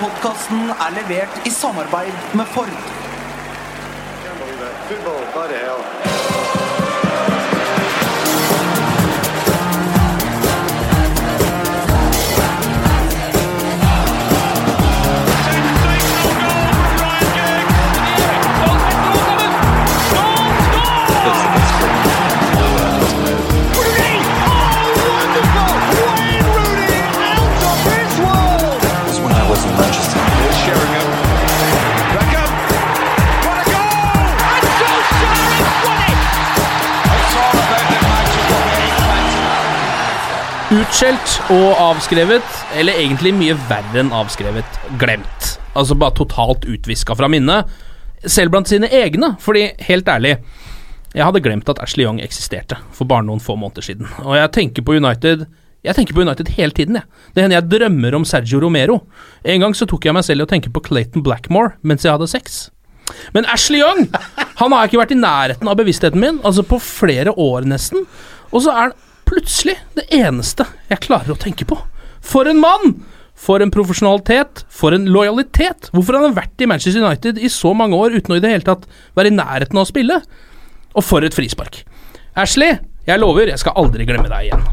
Podkasten er levert i samarbeid med Ford. Utskjelt og avskrevet, eller egentlig mye verre enn avskrevet, glemt. Altså bare totalt utviska fra minnet. Selv blant sine egne, fordi helt ærlig Jeg hadde glemt at Ashley Young eksisterte for bare noen få måneder siden. Og jeg tenker på United Jeg tenker på United hele tiden, jeg. Det hender jeg drømmer om Sergio Romero. En gang så tok jeg meg selv i å tenke på Clayton Blackmore mens jeg hadde sex. Men Ashley Young Han har ikke vært i nærheten av bevisstheten min, altså på flere år nesten. Og så er han plutselig det eneste jeg klarer å tenke på. For en mann! For en profesjonalitet, for en lojalitet. Hvorfor han har vært i Manchester United i så mange år uten å i det hele tatt være i nærheten av å spille? Og for et frispark. Ashley, jeg lover, jeg skal aldri glemme deg igjen.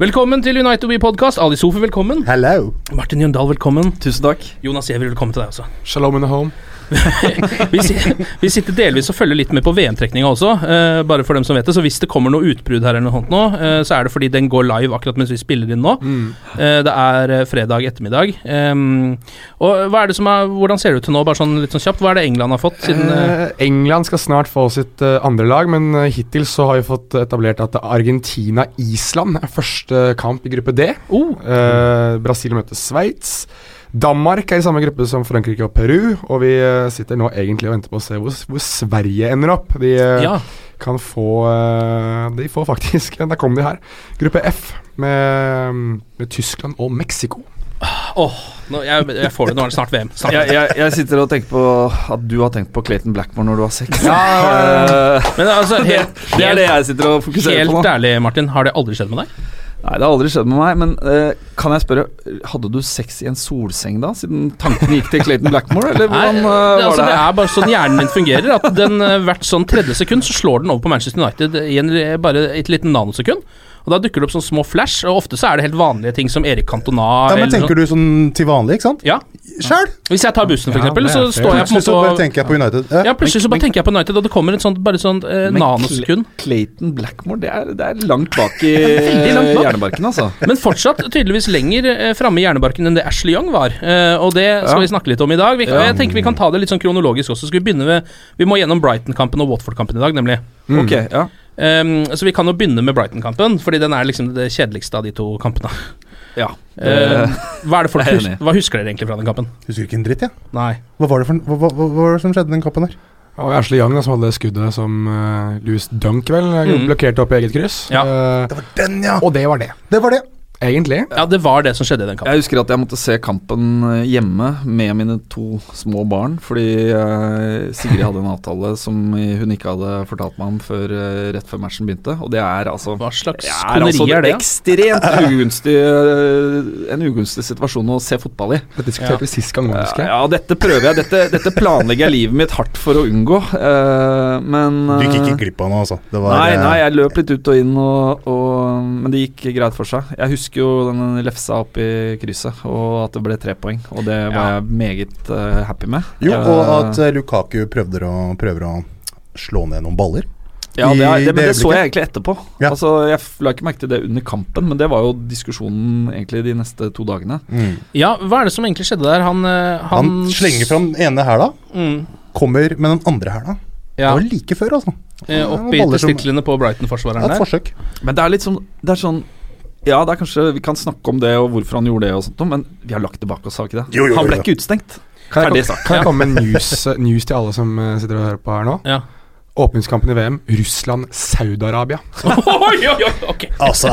Velkommen til United We Podcast. Ali Sofi, velkommen. Hello. Martin Jøndal, velkommen. Tusen takk. Jonas Giæver, velkommen til deg også. Shalom in the home. vi, vi sitter delvis og følger litt med på VM-trekninga også, uh, bare for dem som vet det. Så hvis det kommer noe utbrudd her, eller noe sånt nå, uh, så er det fordi den går live akkurat mens vi spiller inn nå. Eh, det er fredag ettermiddag. Um, og er det som er, Hvordan ser det ut til nå, bare sånn litt sånn kjapt? Hva er det England har fått siden England skal snart få sitt andre lag, men hittil så har vi fått etablert at Argentina-Island er første kamp i gruppe D. oh, Brasil møter Sveits. Danmark er i samme gruppe som Frankrike og Peru, og vi eh, sitter nå egentlig og venter på å se hvor, hvor Sverige ender opp. De eh, Ja. kan få eh, De får faktisk Der kom de her. Gruppe F med, med Tyskland og Mexico. Åh, nå, jeg, jeg får det. Nå er det snart VM. Snart. jeg, jeg, jeg sitter og tenker på at du har tenkt på Clayton Blackmore når du har sex. Men altså, det, helt, det er det jeg sitter og fokuserer på nå. helt ærlig, Martin, har det aldri skjedd med deg? Nei, det har aldri skjedd med meg, men eh, kan jeg spørre Hadde du sex i en solseng da, siden tanken gikk til Clayton Blackmore, eller hvordan Nei, eh, det, var altså, det? det er bare sånn hjernen min fungerer. At den eh, hvert sånn tredje sekund så slår den over på Manchester United i en, bare et lite nanosekund. Og Da dukker det opp sånne små flash, og ofte så er det helt vanlige ting som Erik Cantona. Ja, men eller Tenker du sånn til vanlig, ikke sant? Ja. Sjæl? Hvis jeg tar bussen, for Ja, eksempel, så står jeg på en Plutselig så måte bare og tenker jeg på United. ja, plutselig så bare tenker jeg på United, og det kommer et sånt, bare et sånt eh, nanosekund. Clayton Blackmore, det er, det er langt bak i langt bak. hjernebarken, altså. Men fortsatt tydeligvis lenger eh, framme i hjernebarken enn det Ashley Young var. Eh, og det skal Ja. vi snakke litt om i dag. Vi, kan, Jeg tenker vi kan ta det litt sånn kronologisk også. Skal Vi begynne med Vi må gjennom Brighton-kampen og Watford-kampen i dag, nemlig. Ok, ja. Um, så vi kan jo begynne med Brighton-kampen, fordi den er liksom det kjedeligste av de to kampene. ja. Uh, hva, er det folk jeg er hus hva husker dere egentlig fra den kampen? Husker ikke en dritt, jeg. Nei. Hva var det, for, hva, hva, hva var det som skjedde den kampen der? Og Ashley Young da, som hadde skuddet som uh, Louis Dunk vel Mm. blokkerte opp i eget kryss. Ja. Eh, Det var den, ja! og det var det, Det var det. Egentlig. Ja, det var det som skjedde i den kampen. Jeg husker at jeg måtte se kampen eh, hjemme med mine to små barn, fordi eh, Sigrid hadde en avtale som hun ikke hadde fortalt meg om før, eh, rett før matchen begynte. Og det er altså Hva slags koneri er altså er det? ekstremt ugunstig En ugunstig situasjon å se fotball i. Dette diskuterte vi sist gang, husker jeg. Ja, dette prøver jeg. Dette, dette planlegger jeg livet mitt hardt for å unngå. eh, men Du gikk ikke glipp av noe, altså. Det var, Nei, nei, jeg løp litt ut og inn, og, og, men det gikk greit for seg. Jeg husker husker jo den lefsa opp i krysset, og at det ble tre poeng. Og det var jeg meget uh, happy med. Jo, og Eh, at eh, Lukaku prøvde å, prøver å slå ned noen baller. Ja, det, er, det, men det så jeg egentlig etterpå. Ja. Altså, Jeg la ikke merke til det under kampen, men det var jo diskusjonen egentlig de neste to dagene. Mm. Ja, hva er det som egentlig skjedde der? Han, Han, han, slenger fra den ene hæla, mm, kommer med den andre hæla. ja, Det var like før, altså. eh, Opp i testiklene på Brighton-forsvareren Et der. forsøk. Men det er litt sånn Det er sånn Ja, det er kanskje vi kan snakke om det og hvorfor han gjorde det, og sånt, men vi har lagt det bak oss, har vi ikke det? Jo, jo, jo, han ble ikke utestengt. Kan jeg, kan jeg komme med news, news til alle som eh, sitter og hører på her nå? Ja. Åpningskampen i VM Russland-Saudi-Arabia. oi, oi, oi, ok. Altså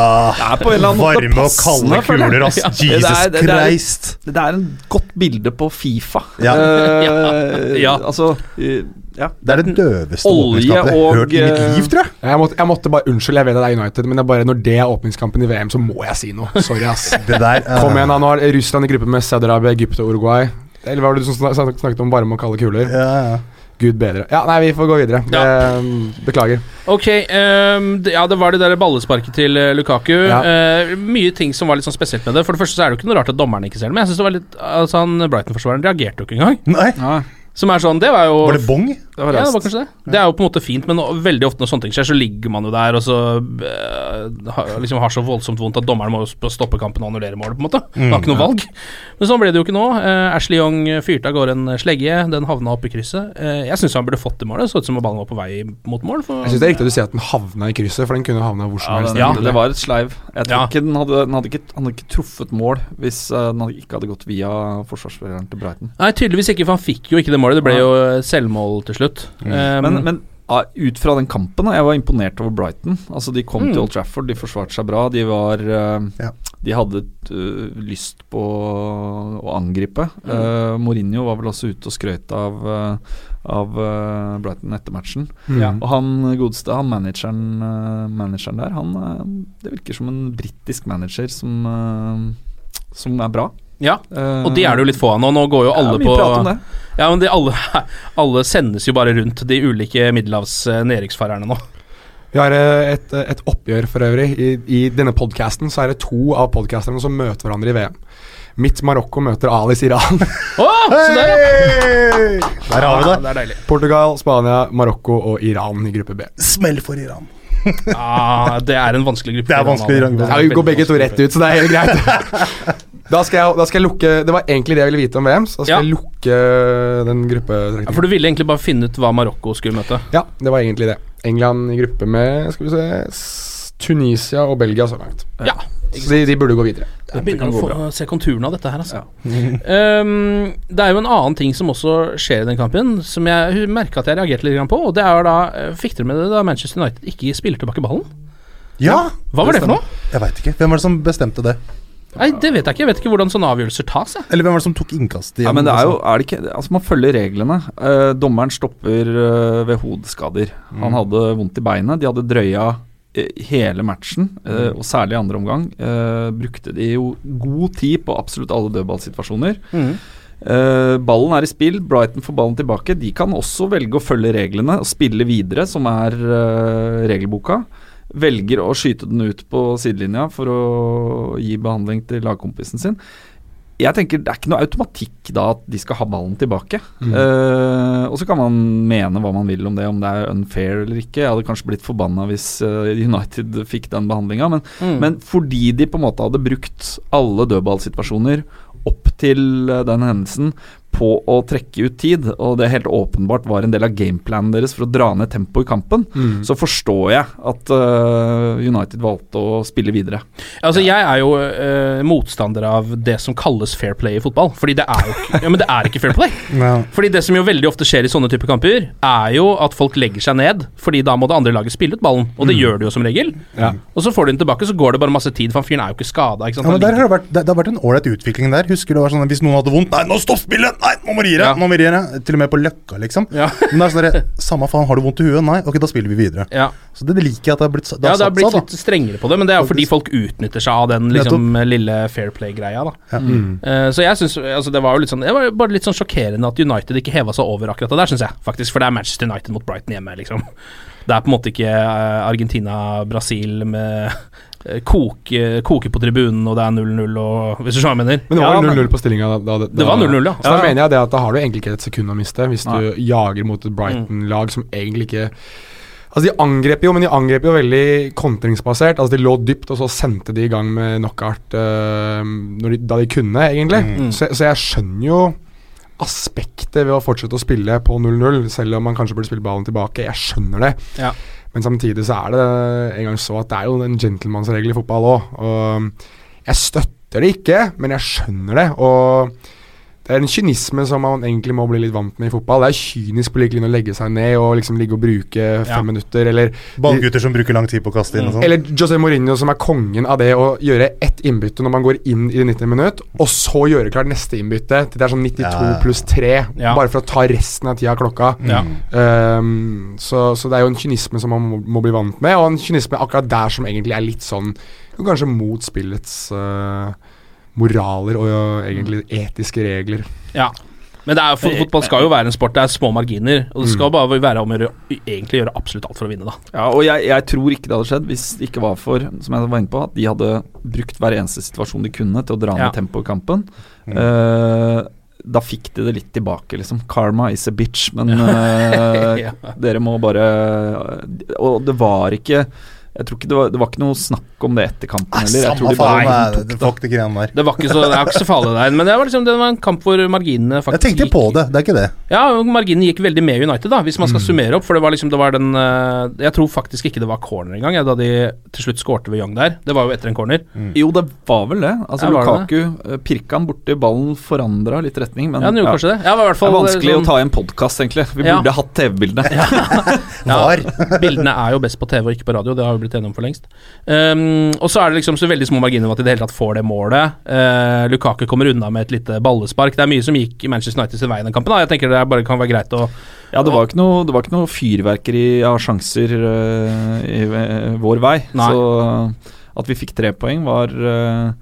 Det er Varme og kalde kuler, ass. Ja. Jesus Det er- det er- Christ. Det er en godt bilde på Fifa. Ja. Uh, Ja. Altså eh, Ja. Det er det døveste åpningskampen jeg har hørt i mitt liv, tror jeg. Jeg måtte, jeg måtte bare Unnskyld, jeg vet at det er United, men det er bare når det er åpningskampen i VM, så må jeg si noe. Sorry, ass. Det der uh... Kom igjen, da. Nå har Russland i gruppe med Saudi-Arabia, Egypt og Uruguay. Eller hva var det du som snak- snak- snakket om varme og kalde kuler? Ja, ja. Gud bedre. Ja, nei, vi får gå videre. Ja. Det, beklager. Ok, um, det- ja, det var det der ballesparket til eh, Lukaku. Ja. Uh, mye ting som var litt sånn spesielt med det. For det første så er det jo ikke noe rart at dommeren ikke ser det, men jeg synes det var litt Altså, han Brighton-forsvareren reagerte jo ikke engang. Nei, Ja, Som er sånn, det var jo var det bong? det var Ja, det var kanskje det. Det er jo på en måte fint, men veldig ofte når sånne ting skjer, så ligger man jo der og så uh, liksom har så voldsomt vondt at dommeren må stoppe kampen og annullere målet, på en måte. Mm, har ikke noe valg. Men sånn ble det jo ikke nå. Uh, Ashley Young fyrte av gårde en slegge, den havna opp i krysset. Uh, jeg syns han burde fått det målet, så ut som om ballen var på vei mot mål. For, Jeg syns det er riktig at du sier at den havna i krysset, for den kunne havna hvor som Ja, helst. Ja. det var et sleiv. Jeg tror Ja. ikke den hadde, den hadde ikke, Han hadde ikke truffet mål hvis den hadde, ikke hadde gått via forsvarsspilleren til Breiten. Nei, tydeligvis ikke, for han fikk jo ikke det målet. Det ble jo eh, selvmål til slutt. Eh, Men, men ah, ut fra den kampen, jeg var imponert over Brighton. Altså De kom Mm. til Old Trafford, de forsvarte seg bra. De var uh, Ja. De hadde uh, lyst på å angripe. Mm. Mourinho var vel også ute og skrøt av, av Brighton etter matchen. Mm. Ja. Og han godeste, han manageren, manageren der, han Det virker som en britisk manager som, som er bra. Ja. Eh, Og de er det jo litt få av nå. Nå går jo alle ja, på det. Ja, men de alle, alle sendes jo bare rundt de ulike middelhavs-nedrykksfarerne nå. Vi har eh, et, et oppgjør for øvrig. I, i denne podkasten så er det to av podcasterne som møter hverandre i VM. Mitt Marokko møter Alis Iran. Å, så der, ja! Der har vi Ja, det. det er deilig. Portugal, Spania, Marokko og Iran i gruppe B. Smell for Iran. Ja, det er en vanskelig gruppe. Det er vanskelig Ronaldo. Ja, vi går begge to rett ut, så det er helt greit. Da skal, jeg, da skal jeg lukke Det var egentlig det jeg ville vite om VM, så da skal Ja. jeg lukke den Ja, for du ville egentlig bare finne ut hva Marokko skulle møte. Ja, det var egentlig det. England i gruppe med Skal vi se Tunisia og Belgia så langt. Ja. Så de, de burde gå videre. Jeg begynner å få, se konturene av dette her, altså. um, det er jo en annen ting som også skjer i den kampen, som jeg merka at jeg reagerte litt på. Og det er da eh, Fikk dere med det da Manchester United ikke spiller tilbake ballen? Ja! Hva var det for noe? Jeg veit ikke. Hvem var det som bestemte det? Nei, det vet jeg ikke. Jeg vet ikke hvordan sånne avgjørelser tas. Jeg. Eller hvem var det som tok innkastet Ja, men det er jo altså? er det ikke, Altså Man følger reglene. Eh, dommeren stopper eh, ved hodeskader. Han hadde vondt i beinet. De hadde drøya eh, hele matchen, eh, og særlig i andre omgang. eh, brukte de jo god tid på absolutt alle dødballsituasjoner. Eh, ballen er i spill, Brighton får ballen tilbake. De kan også velge å følge reglene og spille videre, som er regelboka. Velger å skyte den ut på sidelinja for å gi behandling til lagkompisen sin. Jeg tenker Det er ikke noe automatikk da at de skal ha ballen tilbake. Eh, og så kan man mene hva man vil om det, om det er unfair eller ikke. Jeg hadde kanskje blitt forbanna hvis eh, United fikk den behandlinga, men, Mm. men fordi de på en måte hadde brukt alle dødballsituasjoner opp til eh, den hendelsen på å trekke ut tid, og det helt åpenbart var en del av gameplanen deres for å dra ned tempoet i kampen, så forstår jeg at uh, United valgte å spille videre. Altså, Jeg er jo uh, motstander av det som kalles fair play i fotball. Fordi det er jo ikke, ja, men det er ikke fair play. Ja. Fordi det som jo veldig ofte skjer i sånne typer kamper, er jo at folk legger seg ned, fordi da må det andre laget spille ut ballen, og det gjør de jo som regel. Ja. Og så får du den tilbake, så går det bare masse tid, for han fyren er jo ikke skada. Ja, men der har det, vært, det, det har vært en ålreit utvikling der. Husker du det var sånn Hvis noen hadde vondt Nei, nå stopp spillet! Nei, nå må du gi deg! Ja. Nå må du gi deg! Til og med på Løkka, liksom. Ja. Men det er sånn der, Samme faen, har du vondt i huet? Nei, ok, da spiller vi videre. Ja. Så det, det liker jeg at det har blitt, det ja, det har blitt seg, litt strengere på det, men det er jo fordi folk utnytter seg av den liksom, lille fair play-greia. da Ja. Mm. Uh, Så jeg synes, altså Det var jo litt sånn Det var bare litt sånn sjokkerende at United ikke heva seg over akkurat det der, syns jeg. faktisk For det er Manchester United mot Brighton hjemme, liksom. Det er på en måte ikke eh, Argentina-Brasil med koke, koke på tribunen, og det er 0-0 og Hvis du skjønner hva jeg mener? Men det var men- 0-0 på stillinga da, da, da Det var 0-0, ja. Så da mener jeg det at da har du egentlig ikke et sekund å miste, hvis Nei. du jager mot et Brighton-lag som egentlig ikke Altså De angrep jo, men de angrep jo veldig kontringsbasert. Altså De lå dypt, og så sendte de i gang med knockout uh, de, da de kunne, egentlig. Mm. Så, så jeg skjønner jo aspektet ved å fortsette å spille på 0-0, selv om man kanskje burde spille ballen tilbake. Jeg skjønner det. Ja. Men samtidig så er det en gang så at det er jo en gentlemansregel i fotball òg. Og jeg støtter det ikke, men jeg skjønner det. Og det er en kynisme som man egentlig må bli litt vant med i fotball. Det er kynisk på lik linje å legge seg ned og liksom ligge og bruke fem Ja. minutter, eller Ballgutter som bruker lang tid på å kaste inn og sånn. eller José Mourinho som er kongen av det å gjøre ett innbytte når man går inn i det 90. minutt, og så gjøre klart neste innbytte til det er sånn 92 Ja. pluss 3, Ja. bare for å ta resten av tida av klokka. Ja. Um, så, så det er jo en kynisme som man må, må bli vant med, og en kynisme akkurat der som egentlig er litt sånn Kanskje mot spillets uh, moraler og jo, egentlig etiske regler. Ja. Men det er, fotball skal jo være en sport, det er små marginer. Og det Mm. skal bare være om å gjøre, egentlig gjøre absolutt alt for å vinne, da. Ja, og jeg, jeg tror ikke det hadde skjedd hvis det ikke var for som jeg var inne på, at de hadde brukt hver eneste situasjon de kunne til å dra Ja. ned tempoet i kampen. Mm. Uh, da fikk de det litt tilbake, liksom. Karma is a bitch, men uh, Ja. dere må bare Og det var ikke Jeg tror ikke det var, det var ikke noe snakk om det etter kampen heller. Jeg tror de bare faen, tok det, det. fuck de greiene der. Det var ikke så, det er ikke så farlig der. Men det var, liksom, det var en kamp hvor marginene faktisk Jeg tenkte gikk på det, det er ikke det. Ja, marginene gikk veldig med United, da, hvis man skal summere opp. For det var liksom, det var den eh, Jeg tror faktisk ikke det var corner engang, da de til slutt skårte ved Young der. Det var jo etter en corner. Jo, det var vel det. Altså Ja, Lukaku uh, pirka han borti, ballen forandra litt retning, men Ja, den gjorde kanskje det. Ja, det var i hvert Det er vanskelig sånn- å ta i en podkast, egentlig. Vi Ja. burde hatt TV-bildene. Ja, bildene er jo best på TV og ikke på radio, det har jo blitt enige om for lengst. Um, og så er det liksom så veldig små marginer om at de i det hele tatt får det målet. Uh, Lukaku kommer unna med et lite ballespark. Det er mye som gikk i Manchester United sin vei i den kampen. Da. Jeg tenker det bare kan være greit å Ja, det var ikke noe, det var ikke noe fyrverkeri av sjanser uh, i eh, vår vei. Nei. Så at vi fikk tre poeng, var uh,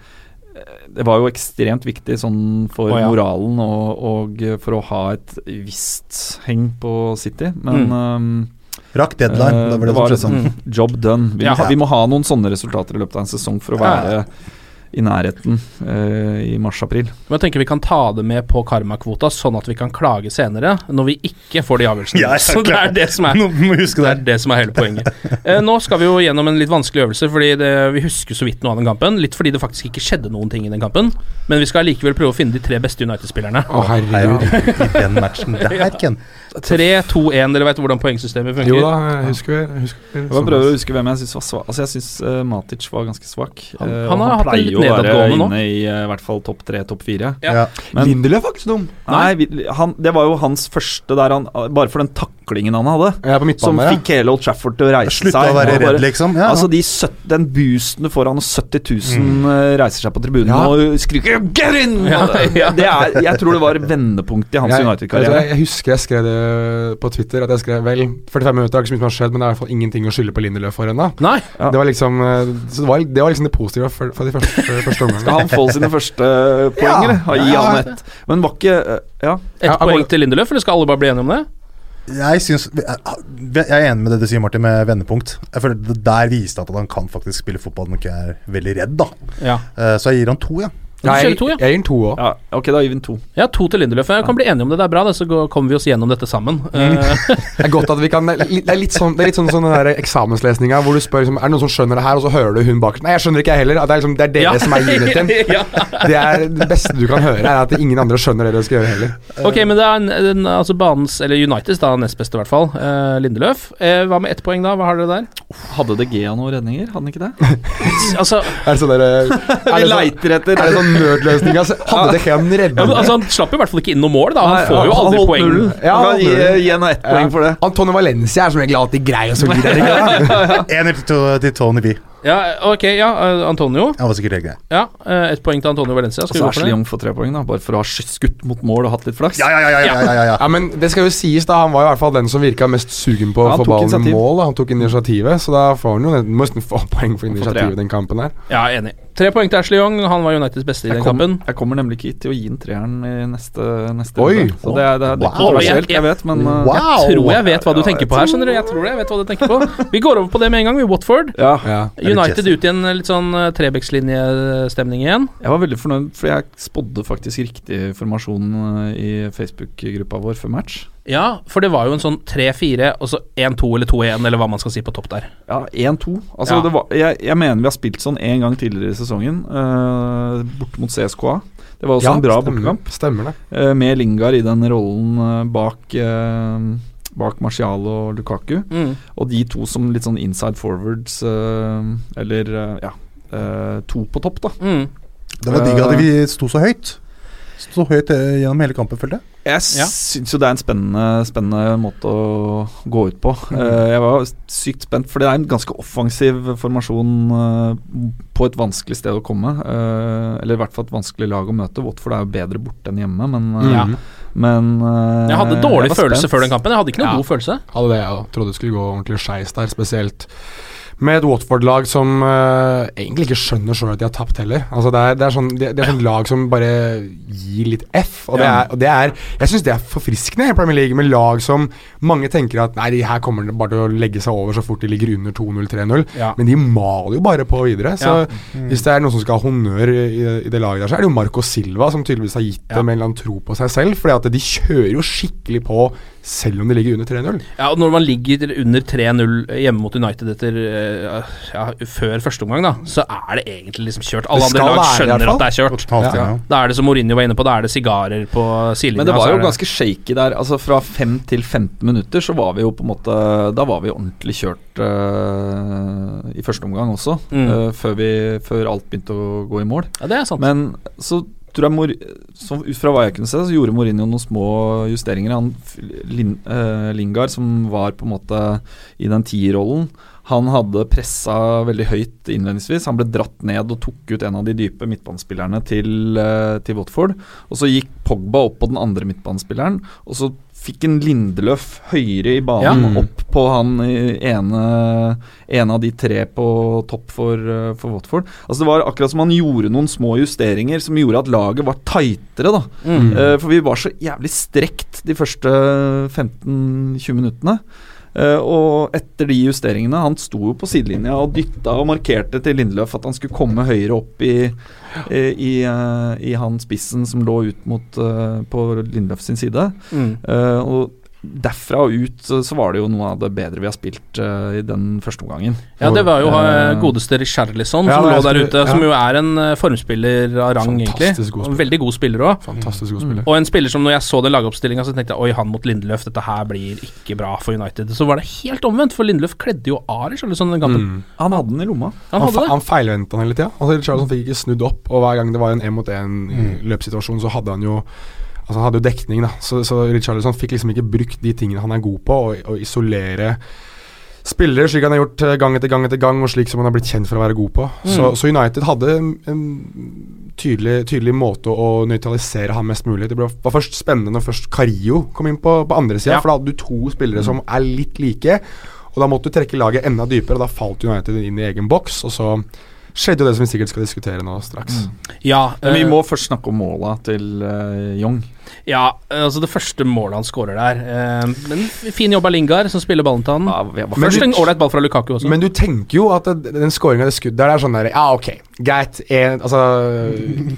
Det var jo ekstremt viktig sånn for oh, ja. moralen og, og for å ha et visst heng på City. Men Rakk deadline. eh, da ble det, var sånn. Mm. job done. Vi, Ja. må, vi må ha noen sånne resultater i løpet av en sesong for å være i nærheten uh, i mars-april. Jeg tenker vi kan ta det med på karmakvota, sånn at vi kan klage senere når vi ikke får de avgjørelsene. Ja, så det er det som er Det det. er det som er hele poenget. uh, nå skal vi jo gjennom en litt vanskelig øvelse, fordi det, vi husker så vidt noe av den kampen. Litt fordi det faktisk ikke skjedde noen ting i den kampen. Men vi skal likevel prøve å finne de tre beste United-spillerne. Å, herregud. I den matchen der, Ken. 3-2-1, dere vet hvordan poengsystemet funker? Jo da, jeg husker, jeg husker Jeg bare prøver å huske hvem jeg syns var svak. Altså, jeg syns uh, Matic var ganske svak. Han- Eh, han og har hatt pleier jo å være nedadgående nå. inne i uh, i hvert fall topp tre, topp fire. Ja. Ja. Men- var ikke dum. Nei, vi- han, det var jo hans første der han Bare for den taklingen han hadde. Er Som ja. fikk hele Old Trafford til å reise Slutt seg. å være og bare- redd, liksom. Ja, Altså de 70, Den boosten du får av når 70 000 Mm. uh, reiser seg på tribunen Ja. og skriker 'get in!' Ja, ja. Det er, jeg tror det var vendepunktet i hans United-karriere. jeg, jeg husker jeg skrev det på Twitter. At jeg skrev vel 45 minutter har ikke så mye som har skjedd, men det er i hvert fall ingenting å skylde på Lindeløf for ennå. Ja. Det var liksom eh, det, var, det var liksom det positive for, for de første, første Skal han få sine første poeng, Ja. eller? Gi han ett. Men var ikke eh, Ja. Ett Ja, poeng til Lindeløf, eller skal alle bare bli enige om det? Jeg, synes, jeg er enig med det du sier, Martin, med vendepunkt. Jeg føler Det der viste at han kan faktisk spille fotball, men ikke er veldig redd, da. Ja. Eh, Så jeg gir han to, ja. Kjører jeg, to, ja. jeg gir den to òg. ja. Ok, da gir vi den to. Ja, to til Lindeløf. Jeg kan bli enige om det. Det er bra, det, så kommer vi oss gjennom dette sammen. Mm. Det er godt at vi kan Det er litt sånn, det er litt sånn, sånn den der eksamenslesinga hvor du spør liksom, Er det noen som skjønner det her, og så hører du hun bak Nei, jeg skjønner ikke jeg heller. Det er, liksom, det er dere Ja. som er uniten. ja. Det er det beste du kan høre, er at ingen andre skjønner det dere skal gjøre heller. Ok, men det er en, en, altså banens, eller Uniteds, da, nest beste i hvert fall. uh, Lindeløf. Uh, hva med ett poeng, da? Hva har dere der? Hadde De Gea noen redninger? Hadde han ikke det? Altså, Er det sånn dere Vi sånn, leiter etter er det sånn nødløsning? Altså, hadde det ikke en ja, men, altså, han slapp i hvert fall ikke inn noe mål, da. Han Nei, får jo aldri han poeng. Ja, Han kan gi, gi henne ett poeng for det. Antonio Valencia er som regel alltid grei og solid. er det ikke det? Enig til, til Tony B. Ja, ok, ja. eh, Antonio. Han var sikkert helt grei. Ja, eh, Ett poeng til Antonio Valencia. Skal vi Altså gå for Ashley det? Young får tre poeng, da bare for å ha skutt mot mål og hatt litt flaks. Ja, ja, ja, ja, ja, ja, ja. Ja, men det skal jo sies, da. Han var i hvert fall den som virka mest sugen på å Ja, få ballen i mål. Da. Han tok initiativet, så da får han jo nesten- få poeng for initiativet i den kampen her. Ja, enig. Tre poeng til Ashley Young. Han var Uniteds beste i den kom, kampen. jeg kommer nemlig ikke til å gi den treeren i neste, neste Oi. runde. Så det er, det er, det er Wow. kontroversielt, jeg vet, men uh, Wow. Jeg tror jeg vet hva du tenker på her. skjønner du Jeg tror jeg vet hva du tenker på Vi går over på det med en gang. Vi Watford. ja. Ja. United ut i en litt sånn eh, Trebekslinjestemning igjen. Jeg var veldig fornøyd, for jeg spådde faktisk riktig formasjon eh, i Facebook-gruppa vår før match. Ja, for det var jo en sånn 3-4, og så 1-2 eller 2-1, eller hva man skal si på topp der. Ja, 1-2. Altså, Ja. det var, jeg, jeg mener vi har spilt sånn én gang tidligere i sesongen, uh, borte mot CSKA. Det var også Ja, en bra stemmer. bortekamp. Stemmer det. Uh, med Lingard i den rollen uh, bak eh, Bak Martial og Lukaku. Mm. Og de to som litt sånn inside forwards, eh, eller eh, ja eh, To på topp, da. Mm. Det var digg at vi sto så høyt. Sto høyt gjennom hele kampen, følte jeg. Jeg Ja. syns jo det er en spennende, spennende måte å gå ut på. Eh, jeg var sykt spent, for det er en ganske offensiv formasjon på et vanskelig sted å komme. eller i hvert fall et vanskelig lag å møte. Watford er jo bedre borte enn hjemme, men, Ja. Men uh, Jeg hadde dårlig jeg følelse spent. før den kampen. Jeg hadde ikke noe Ja. god følelse. Hadde det, jeg trodde det skulle gå ordentlig skeis der, spesielt med et Watford-lag som uh, egentlig ikke skjønner sjøl at de har tapt heller. Altså det, er, det, er sånn, det, det er sånn lag som bare gir litt F, og det er, og det er Jeg syns det er forfriskende i Premier League med lag som mange tenker at nei, de her kommer bare til å legge seg over så fort de ligger under 2-0-3-0, Ja. men de maler jo bare på videre. Så Ja. hvis det er noen som skal ha honnør i, i det laget der, så er det jo Marco Silva som tydeligvis har gitt dem en eller annen tro på seg selv, fordi at de kjører jo skikkelig på selv om de ligger under 3-0. Ja, og Når man ligger under 3-0 hjemme mot United etter eh, ja, før første omgang, da, så er det egentlig liksom kjørt. Alle andre lag skjønner at det er kjørt. Totalt, Ja. ja. Da er det som Mourinho var inne på, da er det sigarer på sidelinja. Men det var jo ganske shaky der. Altså Fra 5 til 15 minutter så var vi jo på en måte Da var vi ordentlig kjørt uh, i første omgang også. Mm. uh, før, vi, før alt begynte å gå i mål. Ja, det er sant. Men så tror jeg Mor så Ut fra hva jeg kunne se, så gjorde Mourinho noen små justeringer. Han, Lin, uh, Lingard, som var på en måte i den tierrollen, han hadde pressa veldig høyt innledningsvis. Han ble dratt ned og tok ut en av de dype midtbanespillerne til, eh, til Watford. Og så gikk Pogba opp på den andre midtbanespilleren, og så fikk en Lindeløf høyere i banen, Ja. opp på han ene, en av de tre på topp for, eh, for Watford. Altså Det var akkurat som han gjorde noen små justeringer som gjorde at laget var tightere. da Mm. Eh, For vi var så jævlig strekt de første 15-20 minuttene. Eh, og etter de justeringene Han sto jo på sidelinja og dytta og markerte til Lindeløf at han skulle komme høyere opp i, eh, i, eh, i han spissen som lå ut mot på Lindløf sin side. Mm. Og derfra og ut så, var det jo noe av det bedre vi har spilt uh, i den første omgangen. Ja, det var jo uh, godeste Richarlison Ja, som lå er- der ute, ja. som jo er en formspiller av rang, egentlig. God En veldig god spiller òg. Mm. Og en spiller som når jeg så den lagoppstillinga, så tenkte jeg oi, han mot Lindeløf, dette her blir ikke bra for United. Så var det helt omvendt, for Lindeløf kledde jo av Richarlison den kampen. Mm. Han hadde den i lomma. Han Han, han feilvendte han hele tida. Altså, Richarlison fikk ikke snudd opp, og hver gang det var en én mot én-løpssituasjon, så hadde han jo Altså Han hadde jo dekning, da. Så, så Richarlison fikk liksom ikke brukt de tingene han er god på, og, og isolere spillere, slik han har gjort eh, gang etter gang etter gang, og slik som han har blitt kjent for å være god på. Så, så United hadde en, tydelig, tydelig måte å nøytralisere ham mest mulig. Det ble, var først spennende når først Carillo kom inn på, på andre sida, Ja. for da hadde du to spillere som er litt like. Og da måtte du trekke laget enda dypere, og da falt United inn i egen boks. Og så skjedde jo det som vi sikkert skal diskutere nå straks. Ja, Men vi eh, må først snakke om måla til uh, Young. ja, altså det første målet han skårer der. eh, men fin jobb av Lingard, som spiller ballen til han. Ja, Men Først du- en ålreit ball fra Lukaku også. Men du tenker jo at det, den scoringa det skuddet der, er sånn der Ja, ok, greit. En, altså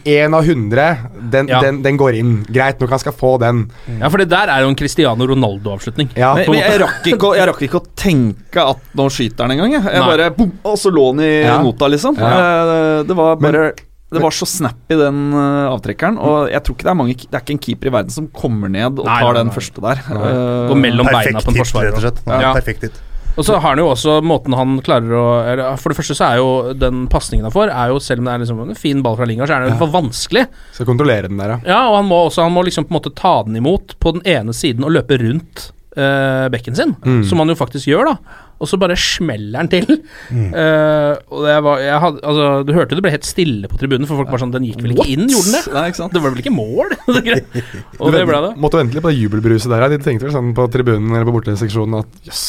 Én av hundre, den, Ja. den, den går inn. Greit nok, han skal få den. ja, for det der er jo en Cristiano Ronaldo-avslutning. Ja, Men, men jeg, rakk ikke, jeg rakk ikke å tenke at nå skyter han engang. Jeg, jeg bare boom, Og så lå han i Ja. nota, liksom. Ja. Eh, Det var Men- bare det var så snappy, den eh, avtrekkeren. Og jeg tror ikke det er mange Det er ikke en keeper i verden som kommer ned og Nei, tar den nei. første der. Uh, og Går mellom beina på en forsvarer. rett og slett. Ja. Perfekt hit. Og så har han jo også måten han klarer å For det første så er jo den pasningen han får, er jo selv om det er liksom en fin ball fra Lingard, så er det jo for vanskelig. Skal kontrollere den der, ja. Ja, og han må også Han må liksom på en måte ta den imot på den ene siden og løpe rundt eh, bekken sin, Mm. som han jo faktisk gjør, da. Og så bare smeller den til. Eh, og det var jeg hadde, Altså, du hørte det ble helt stille på tribunen, for folk bare sånn Den gikk vel ikke inn, gjorde den det? Nei, ikke sant? Det var vel ikke mål? og det ble det. Måtte vente litt på det jubelbruset der. De tenkte vel sånn på tribunen eller på borteseksjonen at jøss,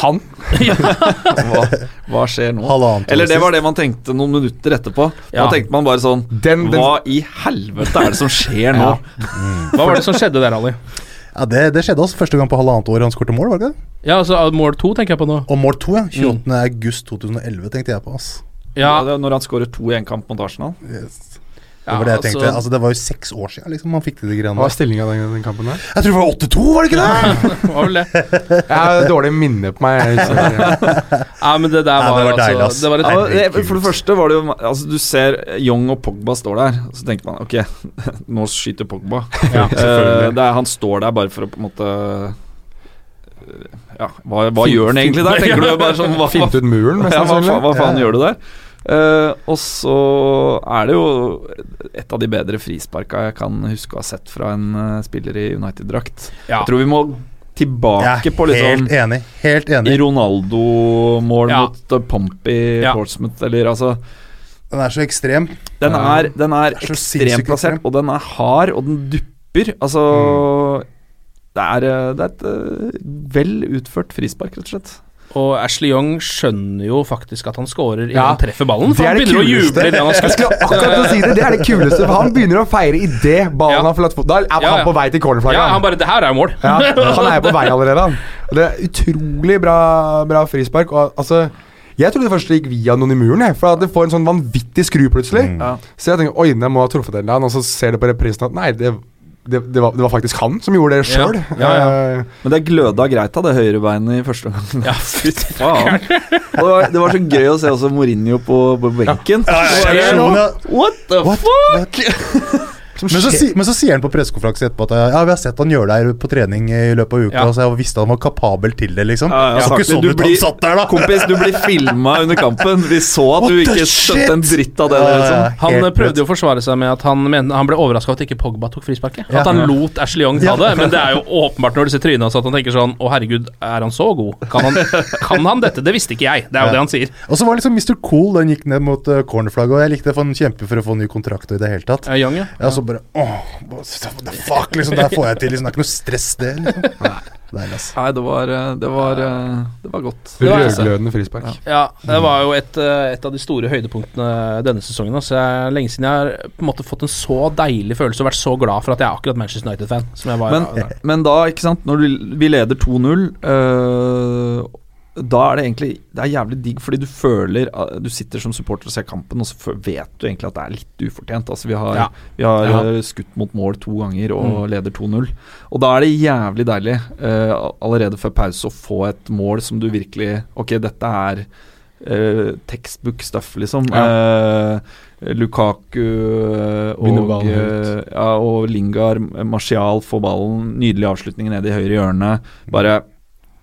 han? Hva, hva skjer nå? Eller det var det man tenkte noen minutter etterpå. Ja. Da tenkte man bare sånn Den, den, Hva i helvete er det som skjer nå? Hva var det som skjedde der, Ali? Ja, det, det skjedde også første gang på halvannet år han skåret mål, var det ikke det? Ja, altså mål to tenker jeg på nå. Og mål to, ja. 28. august 2011 tenkte jeg på. ass. Ja, det er Når han skårer to i en kamp mot Arsenal. Det var det jeg tenkte. Altså, det var jo seks år siden liksom, man fikk til de greiene Hva var stillinga den, den kampen der? Jeg tror det var 8-2, var det ikke det? Ja, var vel det. Jeg har dårlig minne på meg. Ja, men det der var, var, det var deilig, altså ass. Det var et Nei, for det første var det jo Altså Du ser Young og Pogba står der, så tenker man ok, nå skyter Pogba. Ja, uh, det er, han står der bare for å på en måte eh, Ja, hva, hva gjør han egentlig der? Tenker du bare sånn hva, hva, Fint ut muren, mest ja, hva, sannsynlig. faen- hva faen Ja. gjør du der? Eh, og så er det jo et av de bedre frisparka jeg kan huske å ha sett fra en uh, spiller i United-drakt. Ja. Jeg tror vi må tilbake på liksom helt enig. Helt i enig. Ronaldo-mål Ja. mot uh, Pompey Ja. Portsmouth, eller altså Den er så ekstrem. Den er, den er er ekstremt plassert, ekstrem. og den er hard, og den dupper. Altså det, er, uh, det er et uh, vel utført frispark, rett og slett. Og Ashley Young skjønner jo faktisk at han scorer idet Ja, han treffer ballen. For han begynner å juble idet han har skutt. skulle akkurat si det. Det er det kuleste. For han begynner å feire idet ballen Ja. har forlatt foten. Da er han ja. på vei til cornerflagget. Ja, han. bare Det her er jo mål. Ja, han er på vei allerede, han. Det er utrolig bra, bra frispark. Og altså jeg trodde først det gikk via noen i muren, for at det får en sånn vanvittig skru plutselig. Mm. Så jeg tenker oi, jeg må ha truffet en eller annen, og så ser du på reprisen at nei, det, det, det, var, det var faktisk han som gjorde det sjøl. Ja, ja, Men det gløda greit av det høyrebeinet i første omgang. Ja, fy Faen. Og det, var, det var så gøy å se også Mourinho på, på benken. Ja. What the What? Men så, si, men så sier han på pressekonferanse etterpå at ja, vi har sett han gjøre det her på trening i løpet av uka, Ja. så jeg visste han var kapabel til det, liksom. Ja, ja, så ikke sånn Du ut blir- han satt der, da. Kompis, du blir filma under kampen. Vi så at du What du ikke skjønte en dritt av det. Der, liksom. Han Helt eh, prøvde jo å forsvare seg med at han, mente, han ble overraska over at ikke Pogba tok frisparket. At han lot Ashley Young ta Ja. det. Men det er jo åpenbart når du ser trynet hans at han tenker sånn Å, herregud, er han så god? Kan han, kan han dette? Det visste ikke jeg. Det er jo Ja. det han sier. Og så var liksom Mr. Cool den gikk ned mot uh, cornerflagget, og jeg likte det, for han kjemper for å få ny kontrakt og i det hele tatt. Ja, Young, ja. Ja, så bare åh, what the fuck, liksom, der får jeg til, liksom, det er ikke noe stress, det, liksom. Deilig, ass. Nei, det var, eh, det var, eh, det var godt. Det var- Rødglødende frispark. Ja, det var jo et, eh, et av de store høydepunktene denne sesongen. Så jeg er lenge siden jeg har på en måte fått en så deilig følelse og vært så glad for at jeg er akkurat Manchester United-fan. Men, men da, ikke sant, når du, vi leder 2-0 øh, Da er det egentlig Det er jævlig digg, fordi du føler uh, Du sitter som supporter og ser kampen, og så vet du egentlig at det er litt ufortjent. Altså, vi har, Ja. vi har Ja. øh, skutt mot mål to ganger og Mm. leder 2-0. Og da er det jævlig deilig uh, allerede før pause å få et mål som du virkelig Ok, dette er uh, textbook stuff, liksom. Eh, Lukaku øh, og, ja, og Lingard, Martial får ballen. Nydelig avslutning nede i høyre hjørne. Bare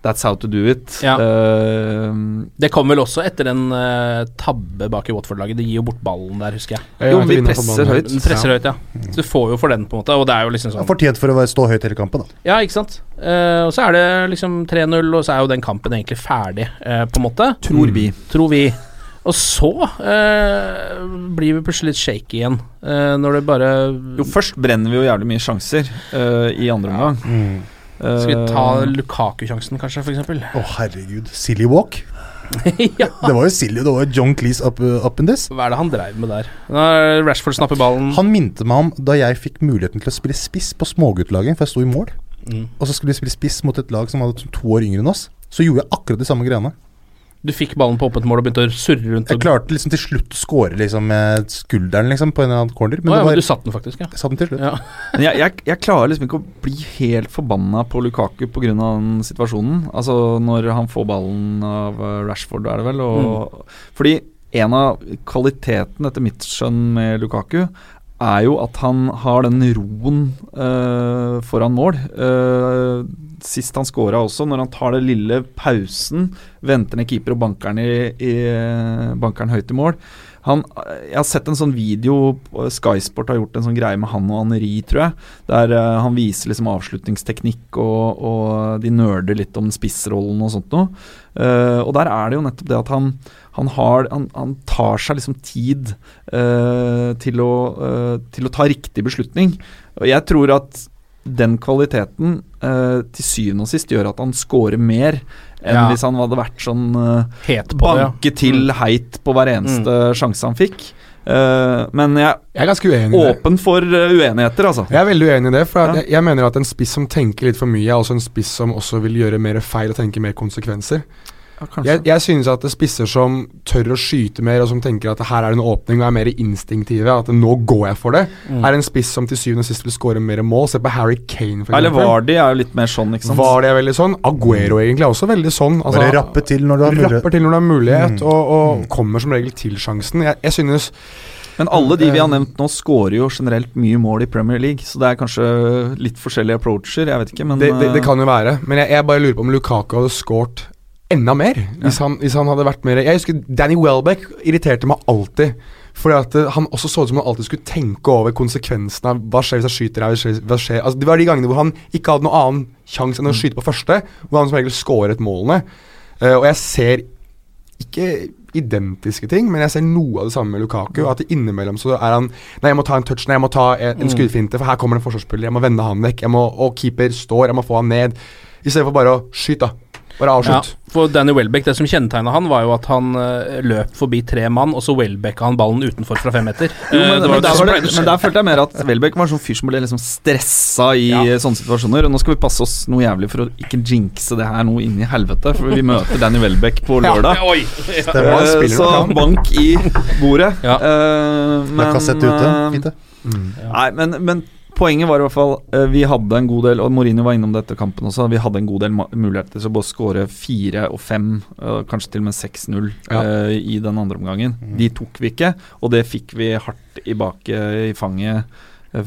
That's how to do it. Ja. Uh, Det kom vel også etter en uh, tabbe bak i Watford-laget. De gir jo bort ballen der, husker jeg. jo, men vi presser høyt. Presser høyt, ja. Så du får jo for den, på en måte. Og det er jo liksom sånn Fortjent for å stå høyt hele kampen, da. Ja, ikke sant. Uh, og så er det liksom 3-0, og så er jo den kampen egentlig ferdig, eh, på en måte. tror vi. Tror vi. Og så eh, blir vi plutselig litt shaky igjen, eh, når det bare Jo, først brenner vi jo jævlig mye sjanser øh, i andre omgang. Mm. Skal vi ta Eh, Lukaku-sjansen, kanskje, for eksempel? Å, herregud. Silly walk. ja. Det var jo silly. Det var jo John Cleese up, up in this. Hva er det han dreiv med der? Når Rashford snapper ballen Han minte meg om da jeg fikk muligheten til å spille spiss på småguttlaget, for jeg sto i mål. Mm. Og så skulle vi spille spiss mot et lag som var to år yngre enn oss. Så gjorde jeg akkurat de samme greiene. Du fikk ballen på åpent mål og begynte å surre rundt. Jeg klarte liksom til slutt å score liksom, med skulderen liksom, på en eller annen corner. Å Men ja, var, men du satt den faktisk, ja. jeg satt den til slutt. ja. Men jeg, jeg, jeg klarer liksom ikke å bli helt forbanna på Lukaku pga. den situasjonen. Altså når han får ballen av eh, Rashford, er det vel. Og, Fordi en av kvalitetene etter mitt skjønn med Lukaku er jo at han har den roen uh, foran mål. Uh, sist han scora også, når han tar den lille pausen, venter ned keeper og banker i, i, banker høyt i mål. Han, jeg har sett en sånn video Skysport har gjort en sånn greie med han og Anneri, tror jeg. Der eh, han viser liksom avslutningsteknikk, og, og de nerder litt om spissrollen og sånt noe. Uh, og der er det jo nettopp det at han, han, har, han, han tar seg liksom tid eh, til, å, eh, til å ta riktig beslutning. Og jeg tror at den kvaliteten eh, til syvende og sist gjør at han scorer mer enn Ja. hvis han hadde vært sånn eh, Het på det, ja. banke til heit på hver eneste sjanse han fikk. Uh, men jeg Jeg er ganske uenig åpen for eh, uenigheter, altså. Jeg er veldig uenig i det, for Ja. jeg, jeg mener at en spiss som tenker litt for mye, er også en spiss som også vil gjøre mer feil og tenke mer konsekvenser. Ja. Jeg, jeg synes at det spisser som tør å skyte mer, og som tenker at her er det en åpning og er mer instinktive, at nå går jeg for det, Mm. er en spiss som til syvende og sist vil skåre mer mål. Se på Harry Kane, for Eller Vardi er jo litt mer sånn, ikke sant. Vardi er veldig sånn? Aguero egentlig er også veldig sånn. Altså, Bare rappe til når du har mulighet. rapper til når du har mulighet, Mm. og, og kommer som regel til sjansen. Jeg, jeg synes Men alle de vi har nevnt nå, skårer jo generelt mye mål i Premier League, så det er kanskje litt forskjellige approacher, jeg vet ikke, men det, det, det eh, kan jo være, men jeg, jeg bare lurer på om Lukaku hadde scoret enda mer. Hvis, han, hvis han hadde vært mer Jeg husker Danny Welbeck irriterte meg alltid. Fordi at eh, han også så ut som han alltid skulle tenke over konsekvensene av hva skjer hvis jeg skyter her, hva skjer. Altså, Det var de gangene hvor han ikke hadde noen annen sjanse enn å skyte på første, hvor han som regel skåret målene. Uh, og jeg ser ikke identiske ting, men jeg ser noe av det samme med Lukaku. At innimellom så er han Nei, jeg må ta en touch, nei, jeg må ta en, en skuddfinte, for her kommer det en forsvarsspiller. Jeg må vende han vekk. Jeg må, og keeper står, jeg må få han ned. I stedet for bare å skyte, da. Bare Ja, for Danny Welbeck, det som kjennetegna han, var jo at han eh, løp forbi tre mann, og så Welbecka han ballen utenfor fra fem meter. Jo, men, Eh, det var men, det der det, men der følte jeg mer at Welbeck var en sånn fyr som ble liksom stressa i Ja. sånne situasjoner. Og nå skal vi passe oss noe jævlig for å ikke jinxe det her noe inn i helvete, for vi møter Danny Welbeck på lørdag. Oi! Det var Eh, så bank i bordet. Ja. Eh, Det men kassett ute. Fint, det. Nei, men, men poenget var i hvert fall eh, Vi hadde en god del, og Mourinho var innom dette kampen også, vi hadde en god del muligheter til å både skåre fire og fem, eh, kanskje til og med 6-0 Ja. uh, i den andre omgangen. De tok vi ikke, og det fikk vi hardt i bak i fanget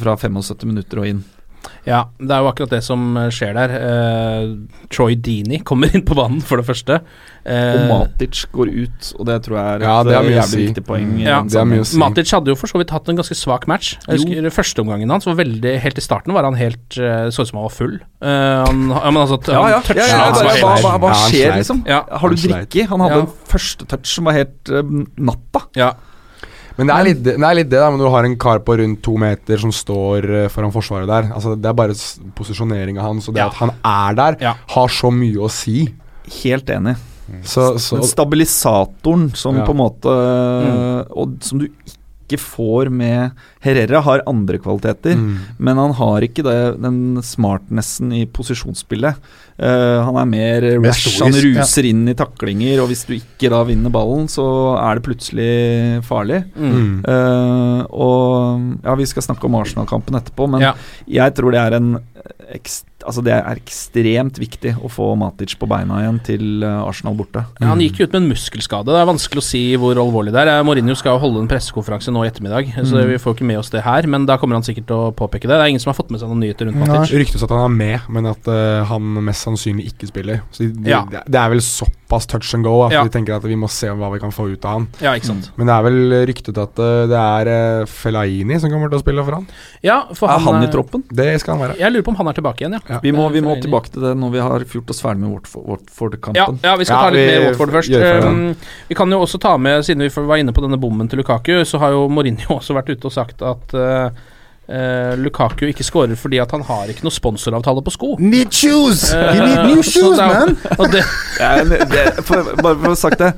fra 75 minutter og inn. Ja, det er jo akkurat det som eh, skjer der. Uh, Troy Dini kommer inn på banen, for det første. Uh, Og Matic går ut, og det tror jeg er Ja, et jævlig si. viktig poeng. Mm, Ja, det er mye å si. Matic hadde jo for så vidt hatt en ganske svak match. Jeg husker Førsteomgangen hans var veldig Helt i starten var han helt uh, Så ut som han var full. Eh, han, ja, men altså, Ja, ja, ja, ja, han hva, hva, hva, skjer, liksom? Ja, Har du drikke? Han hadde Ja. en første touch som var helt natta. ja. Men det er litt det, er litt det da, når du har en kar på rundt to meter som står eh, foran forsvaret der. Altså, det er bare posisjoneringa hans, og det Ja. at han er der, Ja. har så mye å si. Helt enig. Så, så stabilisatoren som Ja. på en måte Og som du ikke får med Herrera har andre kvaliteter, mm. men han har ikke det, den smartnessen i posisjonsspillet. Uh, han er mer rash, han ruser ja. inn i taklinger, og hvis du ikke da vinner ballen, så er det plutselig farlig. Mm. Uh, og ja, vi skal snakke om Arsenal-kampen etterpå, men Ja. jeg tror det er en ekst, Altså det er ekstremt viktig å få Matic på beina igjen til eh, Arsenal borte. Ja, han gikk jo ut med en muskelskade. Det er vanskelig å si hvor alvorlig det er. Eh, Mourinho skal holde en pressekonferanse nå i ettermiddag, så vi får ikke med oss det her. Men da kommer han sikkert til å påpeke det. Det er ingen som har fått med seg noen nyheter rundt Matic. Ja, Ryktes at han er med, men at uh, han mest sannsynlig ikke spiller. Så de, de, Ja. det, det er vel såpass touch and go at Ja. vi tenker at vi må se hva vi kan få ut av han. Ja, ikke sant. Men det er vel ryktet at eh, det er Felaini Fellaini som kommer til å spille for han. Ja, for han Er han i eh, troppen? Det skal han være. Jeg lurer på om han er tilbake igjen, ja. Ja. Vi må, vi må tilbake til det når vi har gjort oss ferdig med Ja, Watford-kampen. ja, vi skal Ja, ta litt mer Watford først. Um, vi kan jo også ta med, siden vi var inne på denne bommen til Lukaku, så har jo Mourinho også vært ute og sagt at uh, uh, Lukaku ikke skårer fordi at han har ikke noe sponsoravtale på sko. Need shoes! Uh, You need new shoes, er man! Og det, ja, det, for, bare for å ha sagt det,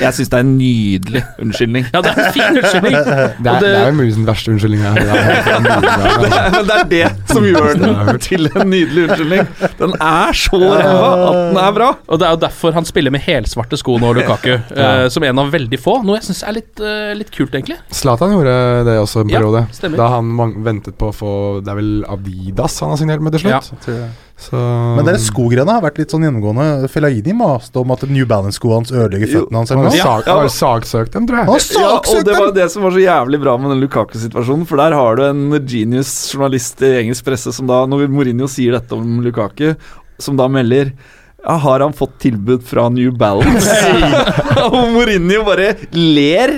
jeg syns det er en nydelig unnskyldning. ja, det er en fin unnskyldning. Det er, det, det- er jo muligens den verste unnskyldninga her. Vanvittig. Men det er det som gjør den til en nydelig unnskyldning. Den er så ræva at den er bra. Og det er jo derfor han spiller med helsvarte sko nå, Lukaku. eh, som en av veldig få. Noe jeg syns er litt, litt kult, egentlig. Zlatan gjorde det også en Ja, periode. stemmer. da han ventet på å få Det er vel Adidas han har signert med til Ja. slutt. Så Men dere skogreiene har vært litt sånn gjennomgående. Fellaini maste om at New Balance-skoene hans ødelegger føttene hans. Han har noe. sag, ja. har sagsøkt dem, tror jeg. Han har Ja, og det var det som var så jævlig bra med den Lukaku-situasjonen. For der har du en genius journalist i engelsk presse som da, når Mourinho sier dette om Lukaku, som da melder ja, har han fått tilbud fra New Balance? og Mourinho bare ler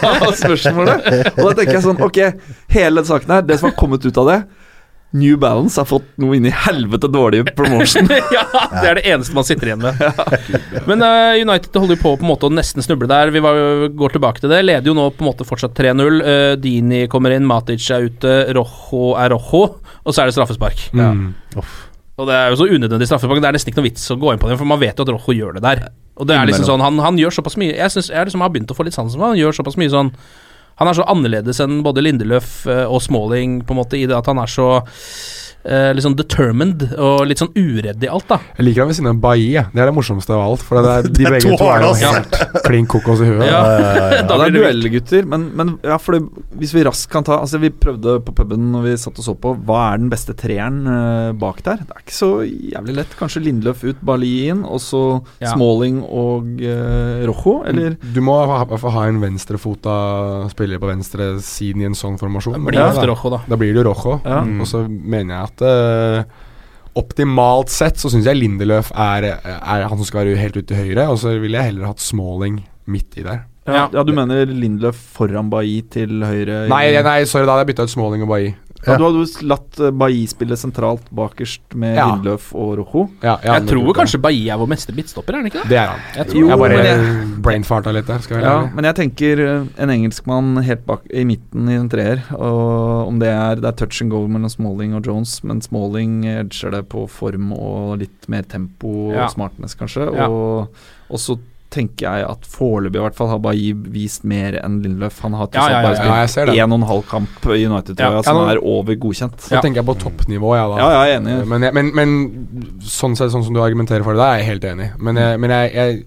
av spørsmålet. Og da tenker jeg sånn Ok, hele den saken her, det som har kommet ut av det New Balance har fått noe inn i helvete dårlig promotion. ja, det er det eneste man sitter igjen med. Men uh, United holder jo på på en måte å nesten snuble der. Vi var, går tilbake til det. Leder jo nå på en måte fortsatt 3-0. Uh, Dini kommer inn, Matic er ute, Rojo er Rojo, og så er det straffespark. Mm. Og det er jo så unødvendig straffespark. Det er nesten ikke noe vits å gå inn på det, for man vet jo at Rojo gjør det der. Og det er liksom sånn Han, han gjør såpass mye Jeg synes jeg liksom har begynt å få litt sansen for han gjør såpass mye sånn Han er så annerledes enn både Lindeløf eh, og Smalling, på en måte, i det at han er så eh, litt sånn determined og litt sånn uredd i alt, da. Jeg liker ham ved siden av Bailly. Det er det morsomste av alt. For det er, de Det er begge to er jo helt klin kokos i huet. Ja. Ja, Da det er det duellgutter, men, men ja, for det, hvis vi raskt kan ta Altså Vi prøvde på puben når vi satt og så på, hva er den beste treeren uh, bak der? Det er ikke så jævlig lett. Kanskje Lindløf ut, Bali inn, og så Ja. Smalling og uh, Rojo, eller? Du må ha, ha, ha en venstrefota spiller på venstre siden i en sånn formasjon. Da blir Ja, ofte da. Rojo, da. Da blir det jo Rojo. Ja. Og så mener jeg at eh, optimalt sett så syns jeg Lindeløf er, er han som skal være helt ute til høyre, og så ville jeg heller hatt Smalling midt i der. Ja, Ja. ja, du mener Lindeløf foran Bailly til høyre? Nei, nei, sorry, da hadde jeg bytta ut Smalling og Bailly. Ja, du hadde latt uh, Bailly spille sentralt bakerst med Ja. Lindløf og Rojo? Ja, Jeg tror kanskje Bailly er vår meste midtstopper, er han ikke det? Det er han. Jeg tror Jeg, bare jeg- brainfarta litt der, skal jeg Ja, men jeg tenker uh, en engelskmann helt bak i midten i en treer. Og om det er Det er touch and go mellom Smalling og Jones, men Smalling edger det på form og litt mer tempo Ja. og smartness, kanskje. Ja. Og, og så tenker jeg at foreløpig i hvert fall har Bailly vist mer enn Lindløf. Han har ja, ja, bare spilt én og en halv kamp i United-trøya, Ja. som er over godkjent. Så tenker jeg på toppnivå, jeg, da. Ja, jeg er enig. Men, jeg, men, men sånn, sett, sånn som du argumenterer for det, der er jeg helt enig. Men jeg, men jeg, jeg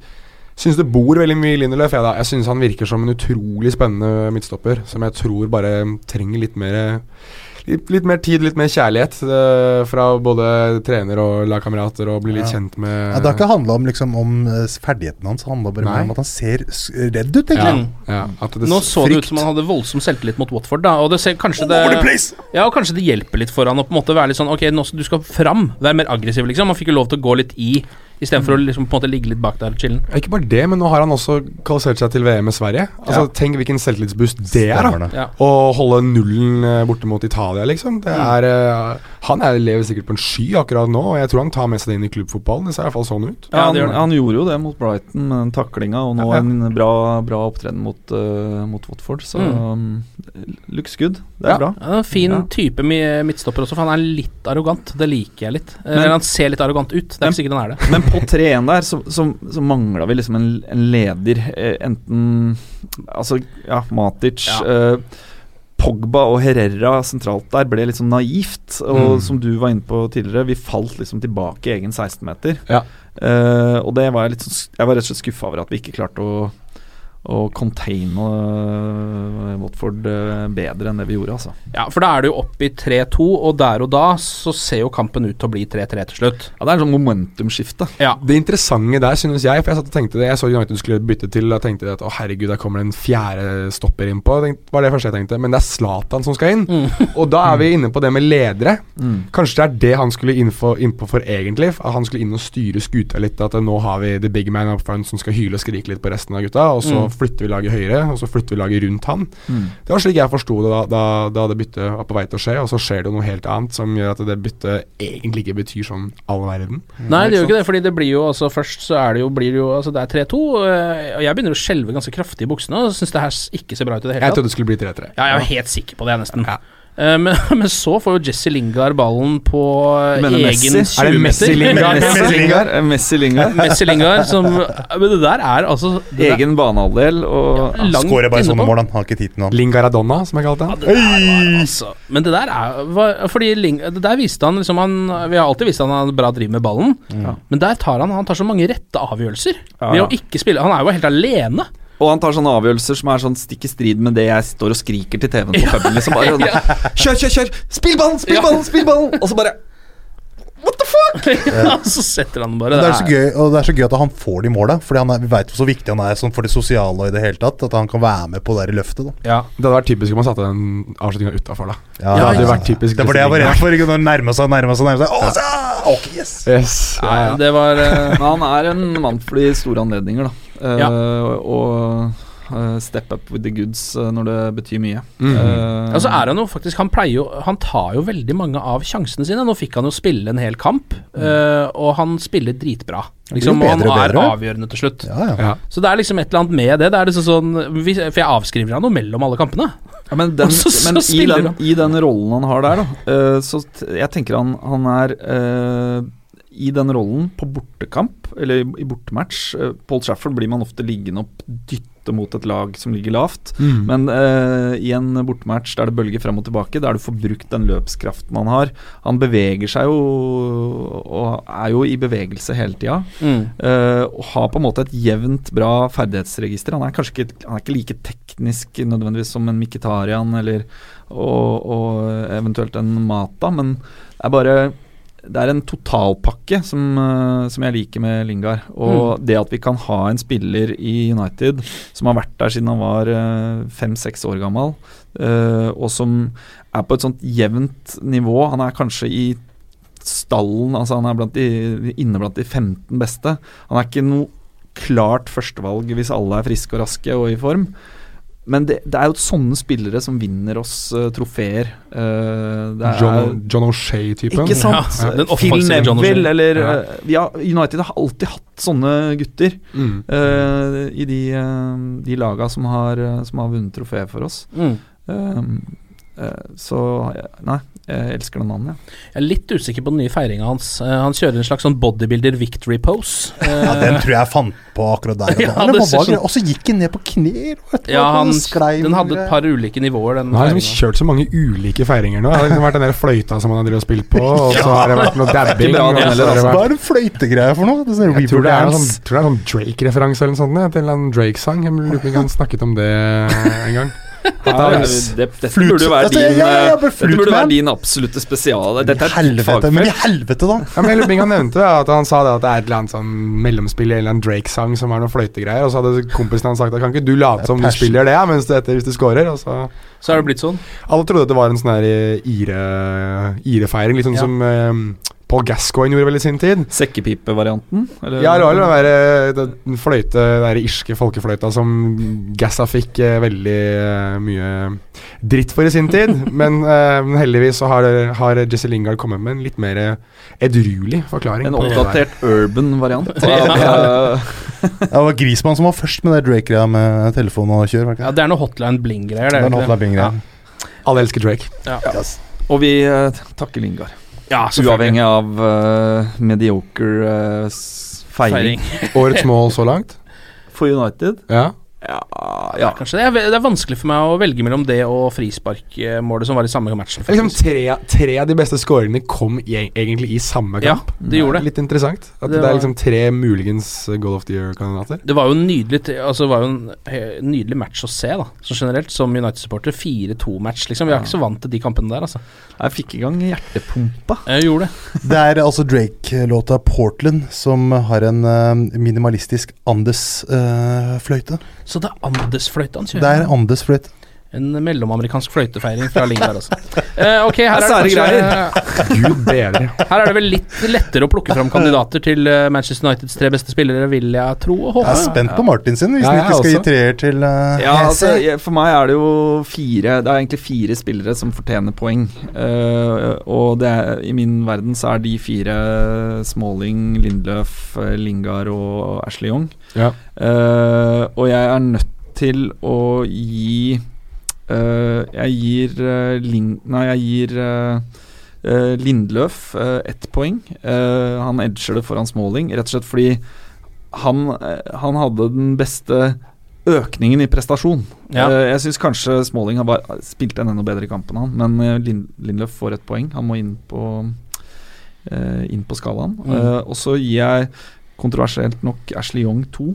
syns det bor veldig mye i Lindeløf. Jeg, da. jeg syns han virker som en utrolig spennende midtstopper, som jeg tror bare trenger litt mer Litt, litt mer tid, litt mer kjærlighet uh, fra både trener og lagkamerater, og bli litt Ja. kjent med Ja, det har ikke handla om, liksom, om ferdighetene ferdigheten hans, det handla bare Nei. om at han ser redd ut, ja, egentlig. ja, at det Nå så det ut som han hadde voldsom selvtillit mot Watford, da. Og det ser kanskje det Ja, og kanskje det hjelper litt for han å på en måte være litt sånn Ok, nå, skal- du skal fram, være mer aggressiv, liksom. Han fikk jo lov til å gå litt i, istedenfor å liksom på en måte ligge litt bak der og chille. Ikke bare det, men nå har han også kvalifisert seg til VM med Sverige. Altså, Ja. Tenk hvilken selvtillitsboost det er, da. Ja. Å holde nullen eh, borte mot Italia, liksom. Det er, eh, han er, lever sikkert på en sky akkurat nå, og jeg tror han tar med seg det inn i klubbfotballen. Det ser i hvert fall sånn ut. Ja, han, han gjorde jo det mot Brighton med den taklinga, og nå Ja. en bra, bra opptreden mot, uh, mot Watford. Så um, looks good. Det er Ja. bra. Ja, fin Ja. type midtstopper også, for han er litt arrogant. Det liker jeg litt. Men- Eller han ser litt arrogant ut. Det er Men- ikke sikkert han er det. Men på 3-1 der, så, så, så mangla vi liksom en, en leder. Eh, enten Altså, ja, Matic Ja. eh, Pogba og Herrera sentralt der ble litt sånn naivt. Og Mm. som du var inne på tidligere, vi falt liksom tilbake i egen 16-meter. Ja. Eh, og det var jeg litt sånn Jeg var rett og slett skuffa over at vi ikke klarte å å containe eh, Watford eh, bedre enn det vi gjorde, altså. Ja, for da er det jo opp i 3-2, og der og da så ser jo kampen ut til å bli 3-3 til slutt. Ja, Det er en sånn momentumskifte. Ja. Det interessante der, synes jeg, for jeg satt og tenkte det Jeg så United skulle bytte til, og tenkte at å herregud, der kommer det en fjerde stopper innpå. Det var det første jeg tenkte. Men det er Zlatan som skal inn. Og da er vi inne på det med ledere. Kanskje det er det han skulle innpå, inn for egentlig. At han skulle inn og styre skuta litt. At nå har vi the big man up front som skal hyle og skrike litt på resten av gutta. Og så flytter vi laget høyre, og så flytter vi laget rundt han. Det var slik jeg forsto det da, da, da det byttet var på vei til å skje. Og så skjer det noe helt annet som gjør at det byttet egentlig ikke betyr sånn all verden. Nei, det gjør ikke det, fordi det blir jo altså Først så er det jo, blir det jo Altså det er 3-2, øh, og jeg begynner å skjelve ganske kraftig i buksene og syns det her ikke ser bra ut i det hele tatt. Jeg trodde det skulle bli 3-3. Ja, jeg var helt sikker på det, nesten. Ja. Eh, men, men så får jo Jesse Lingard ballen på egen 20 meter Er det Messi Lingard? Messi Lingard. Eh, Messi Lingard. Messi Lingard, som Men det der er altså der, Egen banehalvdel og ja, Skårer bare sånne mål, han har ikke tid til noe annet. Lingaradonna, som jeg kalte Ja, han. det var altså Men det der er var, Fordi Ling, det der viste han liksom han, Vi har alltid visst han har bra driv med ballen, men der tar han Han tar så mange rette avgjørelser. Ja, Ved å ikke spille Han er jo helt alene. Og han tar sånne avgjørelser som er sånn stikk i strid med det jeg står og skriker til TV-en på puben. Liksom bare sånn, Kjør, kjør, kjør! Spill ballen, spill Ja. ballen, spill ballen! Og så bare What the fuck? Ja, så setter han bare Men det er så gøy, og det er så gøy at han får de måla. Fordi han er, vi veit hvor viktig han er sånn for det sosiale og i det hele tatt. At han kan være med på det der løftet. da Ja. Det hadde vært typisk om man satte den avslutninga utafor, da. Ja, det hadde ja. vært typisk. Det var det jeg var redd for. Når han nærma seg, nærma seg, nærma seg. Å, ja. ok, yes. Yes. Ja, Nei, ja. det var eh, Men han er en mann for de store anledninger, da. Eh, Ja. Og eh, step up with the goods eh, når det betyr mye. Mm. Uh, Altså er han jo faktisk Han pleier jo Han tar jo veldig mange av sjansene sine. Nå fikk han jo spille en hel kamp, uh, og han spiller dritbra. Liksom, og han er bedre. avgjørende til slutt. Ja, ja. Ja. Så det er liksom et eller annet med det. Det er liksom sånn For jeg avskriver han jo mellom alle kampene. Ja, men den, så- så men i, den, i den rollen han har der, da, uh, så t jeg tenker han, han er eh, i den rollen på bortekamp, eller i, bortematch uh, Paul Trafford blir man ofte liggende opp, dytte mot et lag som ligger lavt. Mm. Men eh, i en bortematch der det bølger frem og tilbake, der du får brukt den løpskraften han har Han beveger seg jo og er jo i bevegelse hele tida. Mm. Eh, og har på en måte et jevnt bra ferdighetsregister. Han er kanskje ikke, han er ikke like teknisk nødvendigvis som en Mkhitarian eller og, og eventuelt en Mata, men det er bare det er en totalpakke som, eh, som jeg liker med Lingard. Og det at vi kan ha en spiller i United som har vært der siden han var fem-seks år gammel, eh, og som er på et sånt jevnt nivå Han er kanskje i stallen, altså han er blant de, inne blant de 15 beste. Han er ikke noe klart førstevalg hvis alle er friske og raske og i form. Men det, det er jo sånne spillere som vinner oss uh, trofeer. Uh, er, John, John O'Shea-typen. Ikke sant? Ja, den Phil offensive John O'Shea. Neville eller Ja. uh, ja, United har alltid hatt sånne gutter Mm. uh, i de, uh, de laga som har, som har vunnet trofeer for oss. Mm. Uh, så Nei, jeg elsker den mannen, jeg. Jeg er litt usikker på den nye feiringa hans. Eh, han kjører en slags sånn bodybuilder victory pose. Eh, Ja, den tror jeg fant på akkurat der. Ja, sånn- Og så gikk han ned på kne. ja, han, den hadde et par ulike nivåer, den han har liksom kjørt så mange ulike feiringer nå. Det har liksom vært den der fløyta som han har spilt på, og så har det vært noe dabbing. bra, og det så heller, har det vært- Hva er det fløytegreier for noe? Det er sånn Jeg tror det er en sånn, River tror det en sånn Drake-referanse eller noe sånt. Til en Drake-sang. Jeg lurer på om han snakket om det en gang. Ja, det, det, dette burde jo være din, ja, ja, ja, uh, dette burde være din absolutte spesial. Dette er et Helvete, men i helvete, da! Ja, men om han nevnte det, at han sa det at det er et eller annet sånn mellomspill i en eller annen Drake-sang som er noen fløytegreier, og så hadde kompisen hans sagt at kan ikke du late som du spiller det ja, mens du etter hvis du scorer, og så Så er det blitt sånn. Alle trodde at det var en sånn her eh, ire- irefeiring, litt sånn Ja. som eh, Paul Gascoigne gjorde vel i sin tid. Sekkepipevarianten? eller? Ja, det var den der, eh, den fløyte, den der irske folkefløyta som Gassa fikk eh, veldig eh, mye dritt for i sin tid. men, eh, heldigvis så har, har Jesse Lingard kommet med en litt mer edruelig forklaring. En oppdatert urban variant. Ja. Det var Grismann som var først med det Drake-greia med telefon og kjør. Ja, det er noe hotline bling-greier. det? det er noe hotline bing-greia. Alle elsker Drake. Ja. og vi eh, takker Lingard. Ja. Uavhengig av uh, mediocre uh, feiring. Feiring. Årets mål så langt. For United? Ja. Ja, Ja, ja. kanskje det. er, det er vanskelig for meg å velge mellom det og frisparkmålet som var i samme matchen. Liksom tre, tre av de beste skåringene kom i, egentlig i samme Ja, kamp. det gjorde det. Litt interessant. At Det det, er liksom tre muligens Goal of the Year-kandidater. Det var jo en nydelig, altså var jo en nydelig match å se, da. Så generelt, som United-supporter. 4-2-match, liksom. Vi er ikke så vant til de kampene der, altså. Jeg fikk i gang hjertepumpa. Jeg gjorde det. Det er altså Drake-låta 'Portland' som har en uh, minimalistisk Andes-fløyte. Så det er andesfløyta han kjører? det er Andes-fløyte. En mellomamerikansk fløytefeiring fra Lingard, altså. Eh, ok, her er, det kanskje, Gud bedre. her er det vel litt lettere å plukke fram kandidater til eh, Manchester Uniteds tre beste spillere, vil jeg tro og håpe. Jeg er spent på Martin sin, hvis Ja, han ikke skal gi treer til uh, Ja, altså, jeg- For meg er det jo fire Det er egentlig fire spillere som fortjener poeng. Uh, og det er, i min verden så er de fire Smalling, Lindløf, Lingard og Ashley Young. Ja. Uh, og jeg er nødt til å gi eh, Jeg gir uh, Ling... Nei, jeg gir uh, eh, Lindløf uh, ett poeng. Eh, han edger det foran Smalling, rett og slett fordi han, eh, han hadde den beste økningen i prestasjon. Ja. Eh, jeg syns kanskje Smalling har bare spilt en enda bedre kamp enn han, men eh, Lind, Lindløf får et poeng. Han må inn på, eh, inn på skalaen. Mm. Eh, og så gir jeg kontroversielt nok Ashley Young 2.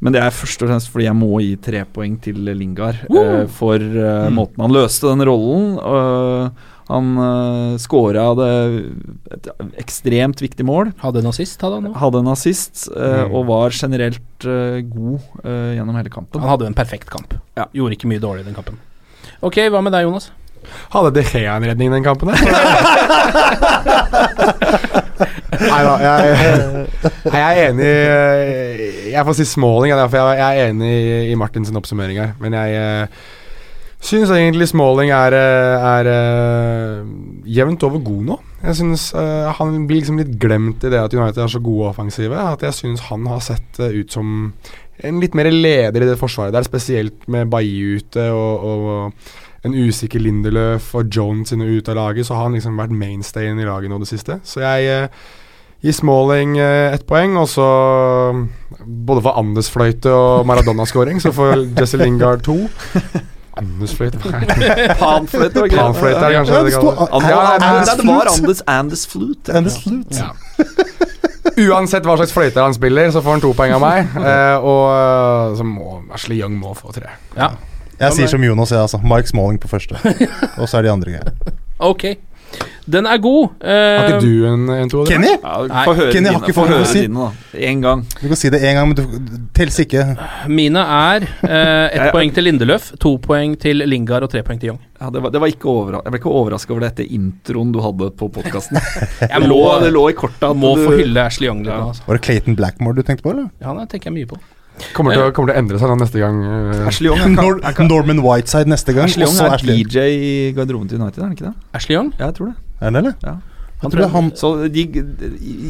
Men det er først og fremst fordi jeg må gi tre poeng til Lingard eh, for uh, Mm. måten han løste den rollen. Uh, han uh, scora det et ekstremt viktig mål. Hadde en assist, hadde han òg. Hadde en assist eh, Mm. og var generelt uh, god uh, gjennom hele kampen. Han hadde en perfekt kamp. Ja. Gjorde ikke mye dårlig i den kampen. Ok, hva med deg, Jonas? Hadde De Gea en redning i den kampen? der? Nei da, jeg, jeg er enig Jeg får si Smalling, for jeg, er enig i, Martins oppsummering her. Men jeg uh, syns egentlig Smalling er, eh, er eh, jevnt over god nå. Jeg synes eh, Han blir liksom litt glemt i det at United er så gode offensive. At jeg syns han har sett eh, ut som en litt mer leder i det forsvaret der, spesielt med Bailly ute og, og en usikker Lindeløf og Jones inne ute ut av laget, så har han liksom vært mainstayen i laget nå det siste. Så jeg, eh, Gi Smalling eh, ett poeng, og så både for Andesfløyte og Maradona-scoring, så får Jesse Lingard to. Andesfløyte? Panfløyte var greit. Panfløyte er det kanskje Ja, det det de sto- det. Andes, Ja, Andes, Andes Flute. Andes Flute. Ja. Uansett hva slags fløyte han spiller, så får han to poeng av meg. Eh, og eh, så må Ashley Young må få tre. Ja, Jeg sier som Jonas, jeg, altså. Mark Smalling på første. Og så er de andre greiene. ok. Den er god. Uh, Har ikke du en, en to? Kenny? Ja, Nei. Kenny har ikke fått noe høre å si. Én gang. Du kan si det én gang, men du telles ikke. Mine er uh, ett poeng til Lindeløf, to poeng til Lingard og tre poeng til Young. Ja, det var, det var ikke overra jeg ble ikke overraska over det etter introen du hadde på podkasten. Det, lå- i kortet må du få hylle Ashley Young litt Ja. Altså. Var det Clayton Blackmore du tenkte på, eller? Ja, det tenker jeg mye på. Kommer til, å- kommer til å endre seg da neste gang. eh. Ashley Young er, Nor Norman Whiteside neste gang, Ashley Young er Ashley DJ i garderoben til United, er han ikke det? Ashley Young? Ja, jeg tror det. Er det, eller? Ja. Jeg tror det han Så de,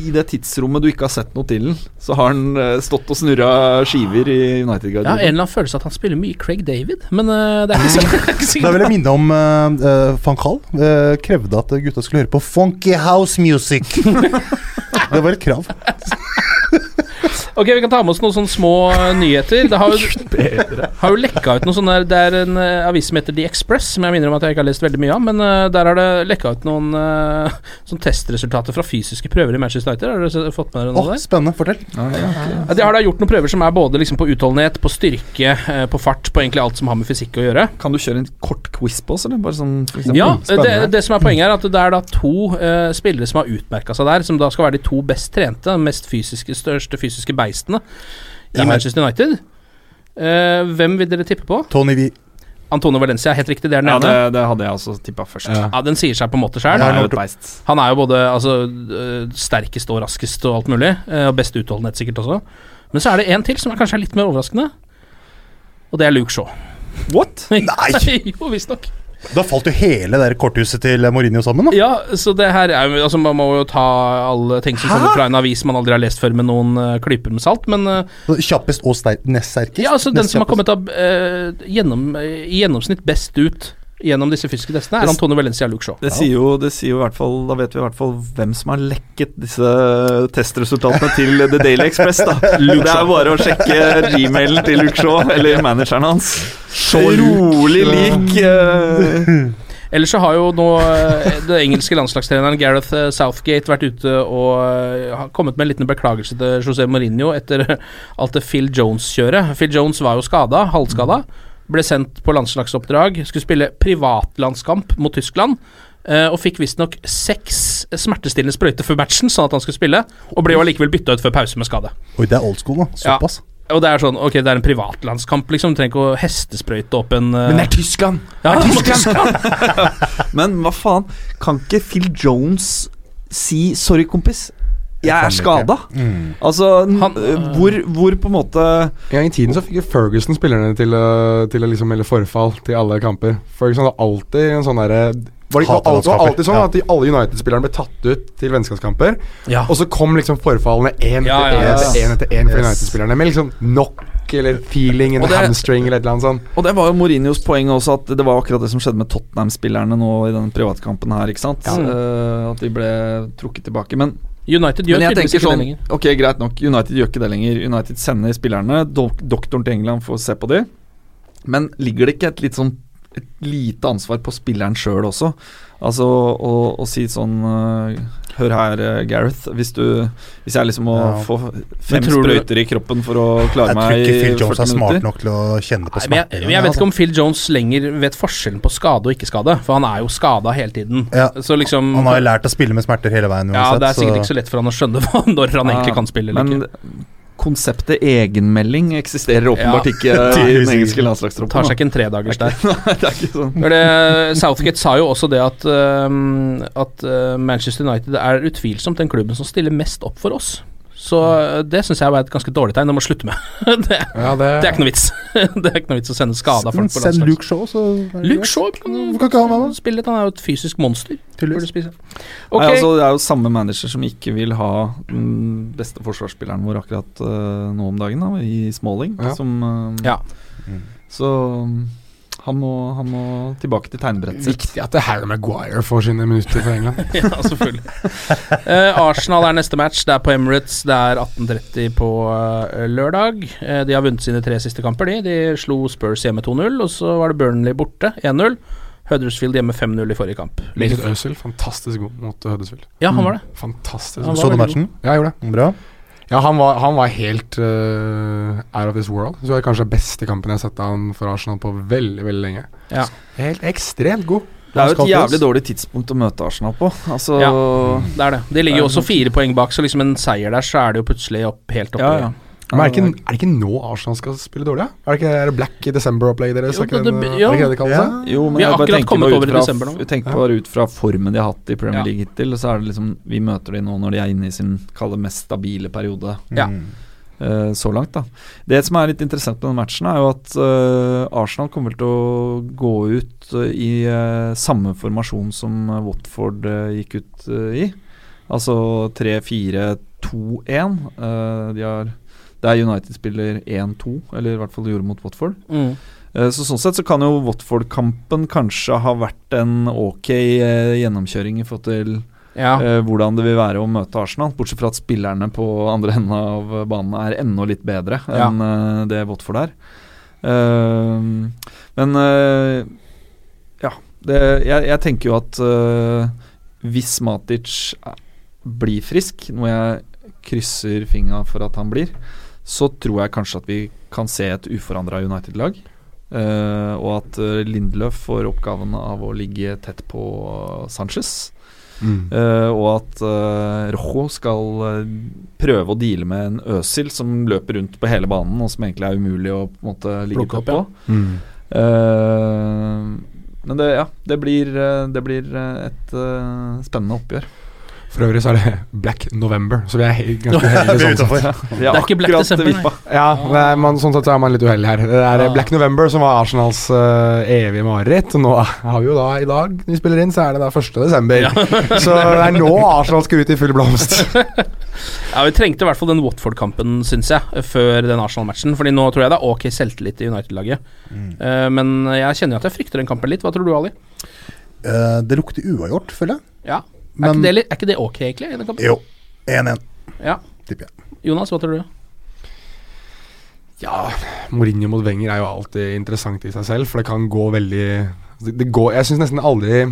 i det tidsrommet du ikke har sett noe til den, så har han eh, stått og snurra skiver i Jeg har en eller annen følelse at han spiller mye Craig David, men uh, det er ikke sikkert. er Da vil jeg minne om uh, van Gaal. uh, krevde at gutta skulle høre på funky house music. det var et krav. Ok, vi kan ta med oss noen sånne små eh, nyheter. Det har jo, har jo lekka ut noen sånne Det er en eh, avis som heter The Express, som jeg minner om at jeg ikke har lest veldig mye av. Men eh, der har det lekka ut noen uh, sånn testresultater fra fysiske prøver i Manchester United. Har dere fått med dere Åh, oh, der? spennende. Fortell. Ja, ja. Ja, de har da gjort noen prøver som er både liksom på utholdenhet, på styrke, på fart, på egentlig alt som har med fysikk å gjøre. Kan du kjøre en kort quiz på oss, eller? Bare sånn, for eksempel? Ja, det, det som er poenget er at det er da to uh, spillere som har utmerka seg der, som da skal være de to best trente, mest fysiske, største fysiske beistene i Det Manchester United. Uh, hvem vil dere tippe på? Tony V. Antonio Valencia, helt riktig, det er den Ja, det, ene. det hadde jeg også tippa først. Ja. Ja, den sier seg på en måte sjøl. Han er jo. Han er jo både altså, øh, sterkest og raskest og alt mulig, øh, og best utholdenhet sikkert også. Men så er det en til som er kanskje er litt mer overraskende, og det er Luke Shaw. What? Nei! jo, visstnok. Da falt jo hele det korthuset til Mourinho sammen, da. Ja, så det her er jo Altså, man må jo ta alle ting som kommer fra en avis man aldri har lest før, med noen uh, klyper med salt, men uh, Kjappest og nest sterkest. Ja, altså den som har kommet av uh, gjennom, i gjennomsnitt best ut gjennom disse fysiske testene, er Det- Antonio Valencia Luke Shaw. Det sier jo, det sier jo i hvert fall Da vet vi i hvert fall hvem som har lekket disse testresultatene til The Daily Express. da Det er bare å sjekke gmailen til Luke Shaw, eller manageren hans. Rolig lik. eh, Ellers så har jo nå Det den engelske landslagstreneren Gareth eh, Southgate vært ute og eh, har kommet med en liten beklagelse til José Mourinho etter alt det Phil Jones-kjøret. Phil Jones var jo skada, halvskada. Ble sendt på landslagsoppdrag. Skulle spille privatlandskamp mot Tyskland. Uh, Og fikk visstnok seks smertestillende sprøyter før matchen, sånn at han skulle spille. Og ble jo allikevel bytta ut før pause med skade. Oi, det er old school, da. Ja. Og det er sånn, ok, det er en privatlandskamp, liksom. Du trenger ikke å hestesprøyte opp en uh... Men det er Tyskland! ja, det er Tyskland! Men hva faen? Kan ikke Phil Jones si 'sorry, kompis'? Jeg er skada. Mm. Altså, Han- øh, hvor, hvor på en måte ja, i tiden så fikk Ferguson spillerne til til å liksom melde forfall til alle kamper. Ferguson hadde alltid en sånn derre var det, var alltid sånn Ja. at de, alle United-spillerne ble tatt ut til vennskapskamper. Ja. Og så kom liksom forfallene én Ja, etter én ja, etter ja. én etter én for Yes. United-spillerne. Med liksom knock eller feeling, Eller det- hamstring eller et eller annet sånt. Og det var jo Mourinhos poeng også, at det var akkurat det som skjedde med Tottenham-spillerne nå i den privatkampen her, ikke sant? Ja. Eh, at de ble trukket tilbake. Men, United gjør tydeligvis tenker sånn, det lenger. Ok, greit nok, United gjør ikke det lenger. United sender spillerne, dok doktoren til England får se på de. Men ligger det ikke et litt sånn et lite ansvar på spilleren sjøl også? Altså å, å si sånn eh, Hør her, eh, Gareth. Hvis du Hvis jeg liksom må Ja. få fem sprøyter du- i kroppen for å klare Jeg tror ikke Phil Jones er smart nok til å kjenne på smerter. jeg, jeg vet ikke om Phil Jones lenger vet forskjellen på skade og ikke skade, for han er jo skada hele tiden. Ja. Så liksom Han har jo lært å spille med smerter hele veien uansett. Ja, det er sikkert så- ikke så lett for han å skjønne når han Ja, egentlig kan spille eller Men ikke. Konseptet egenmelding eksisterer åpenbart Ja. ikke i den engelske Tar seg ikke en tredagers der. Nei, det er ikke sånn. Det, Southgate sa jo også det at, um, at øh, Manchester United er utvilsomt den klubben som stiller mest opp for oss. Så øh, det syns jeg var et ganske dårlig tegn. Det må slutte med. det, Ja, det, det er ikke noe vits. det er ikke noe vits å sende skada folk på send. Luke Shaw, så Luke. Shaw kan kan ikke han med? spille litt. Han er jo et fysisk monster. Okay. Nei, altså, det er jo samme manager som ikke vil ha den beste forsvarsspilleren vår akkurat uh, nå om dagen, da, i Smalling. Ja. Som, uh, Ja. Så Han må, han må tilbake til tegnebrettet sitt. Viktig at Harry Maguire får sine minutter for England. ja, selvfølgelig. Eh, Arsenal er neste match. Det er på Emirates. Det er 18.30 på uh, lørdag. Eh, de har vunnet sine tre siste kamper, de. De slo Spurs hjemme 2-0, og så var det Burnley borte 1-0. Huddersfield hjemme 5-0 i forrige kamp. Mesut Özil, fantastisk god mot Huddersfield. Ja, han var det. Fantastisk. Han var Så du matchen? Ja, jeg gjorde det. Bra. Ja, han var, han var helt uh, out of this world. Så det var kanskje den beste kampen jeg har sett av han for Arsenal på veldig, veldig lenge. Ja. Helt ekstremt god. Det er jo et jævlig dårlig tidspunkt å møte Arsenal på. Altså Ja. Det er det. De ligger jo også fire poeng bak, så liksom en seier der, så er det jo plutselig opp, helt oppe. Ja, ja. Men er det, ikke, er det ikke nå Arsenal skal spille dårlig? Er det ikke er det Black December-opplegget deres? Jo, det- uh, ja. Er det ikke det det kaller seg? Jo, men Vi har akkurat tenker kommet over i desember nå. Tenk tenker bare ut fra formen de har hatt i Premier Ja. League hittil, så er det liksom Vi møter de nå når de er inne i sin kalle mest stabile periode Ja. eh, så langt, da. Det som er litt interessant med den matchen, er jo at uh, Arsenal kommer til å gå ut uh, i samme formasjon som Watford gikk ut i. Altså 3-4-2-1. Eh, de har der United spiller 1-2, eller i hvert fall gjorde mot Watford. Mm. Eh, Så Sånn sett så kan jo Watford-kampen kanskje ha vært en ok eh, gjennomkjøring i forhold til Ja. eh, hvordan det vil være å møte Arsenal. Bortsett fra at spillerne på andre enden av banen er enda litt bedre Ja. enn eh, det Watford er. Uh, men ja, det, jeg, jeg tenker jo at hvis Matic er- blir frisk, noe jeg krysser fingra for at han blir, så tror jeg kanskje at vi kan se et uforandra United-lag. Uh, og at uh, Lindløf får oppgaven av å ligge tett på Sanchez. Mm. Uh, og at uh, Rojo skal eh, prøve å deale med en Øsil som løper rundt på hele banen, og som egentlig er umulig å på en måte ligge Plukke opp, på. Mm. uh, men det, ja, det blir, eh, det blir eh, et eh, spennende oppgjør. For øvrig så er det Black November, så vi er ganske heldige. Sånn sett. Det er ikke Black December, nei. Ja, det er, man, sånn sett så er man litt uheldig her. Det er Ja. Black November som var Arsenals uh, evige mareritt. Og nå har vi jo da i dag, når vi spiller inn, så er det da 1. desember. så det er nå Arsenal skal ut i full blomst. Ja, Vi trengte i hvert fall den Watford-kampen, syns jeg, før den Arsenal-matchen. Fordi nå tror jeg det er ok selvtillit i United-laget. Eh, men jeg kjenner jo at jeg frykter den kampen litt. Hva tror du, Ali? Uh, det lukter uavgjort, føler jeg. Ja, er, ikke det, er ikke det ok, egentlig? i den kampen? Jo. 1-1, Ja. tipper jeg. Jonas, hva tror du? Ja, Mourinho mot Wenger er jo alltid interessant i seg selv, for det kan gå veldig Det, det går Jeg syns nesten aldri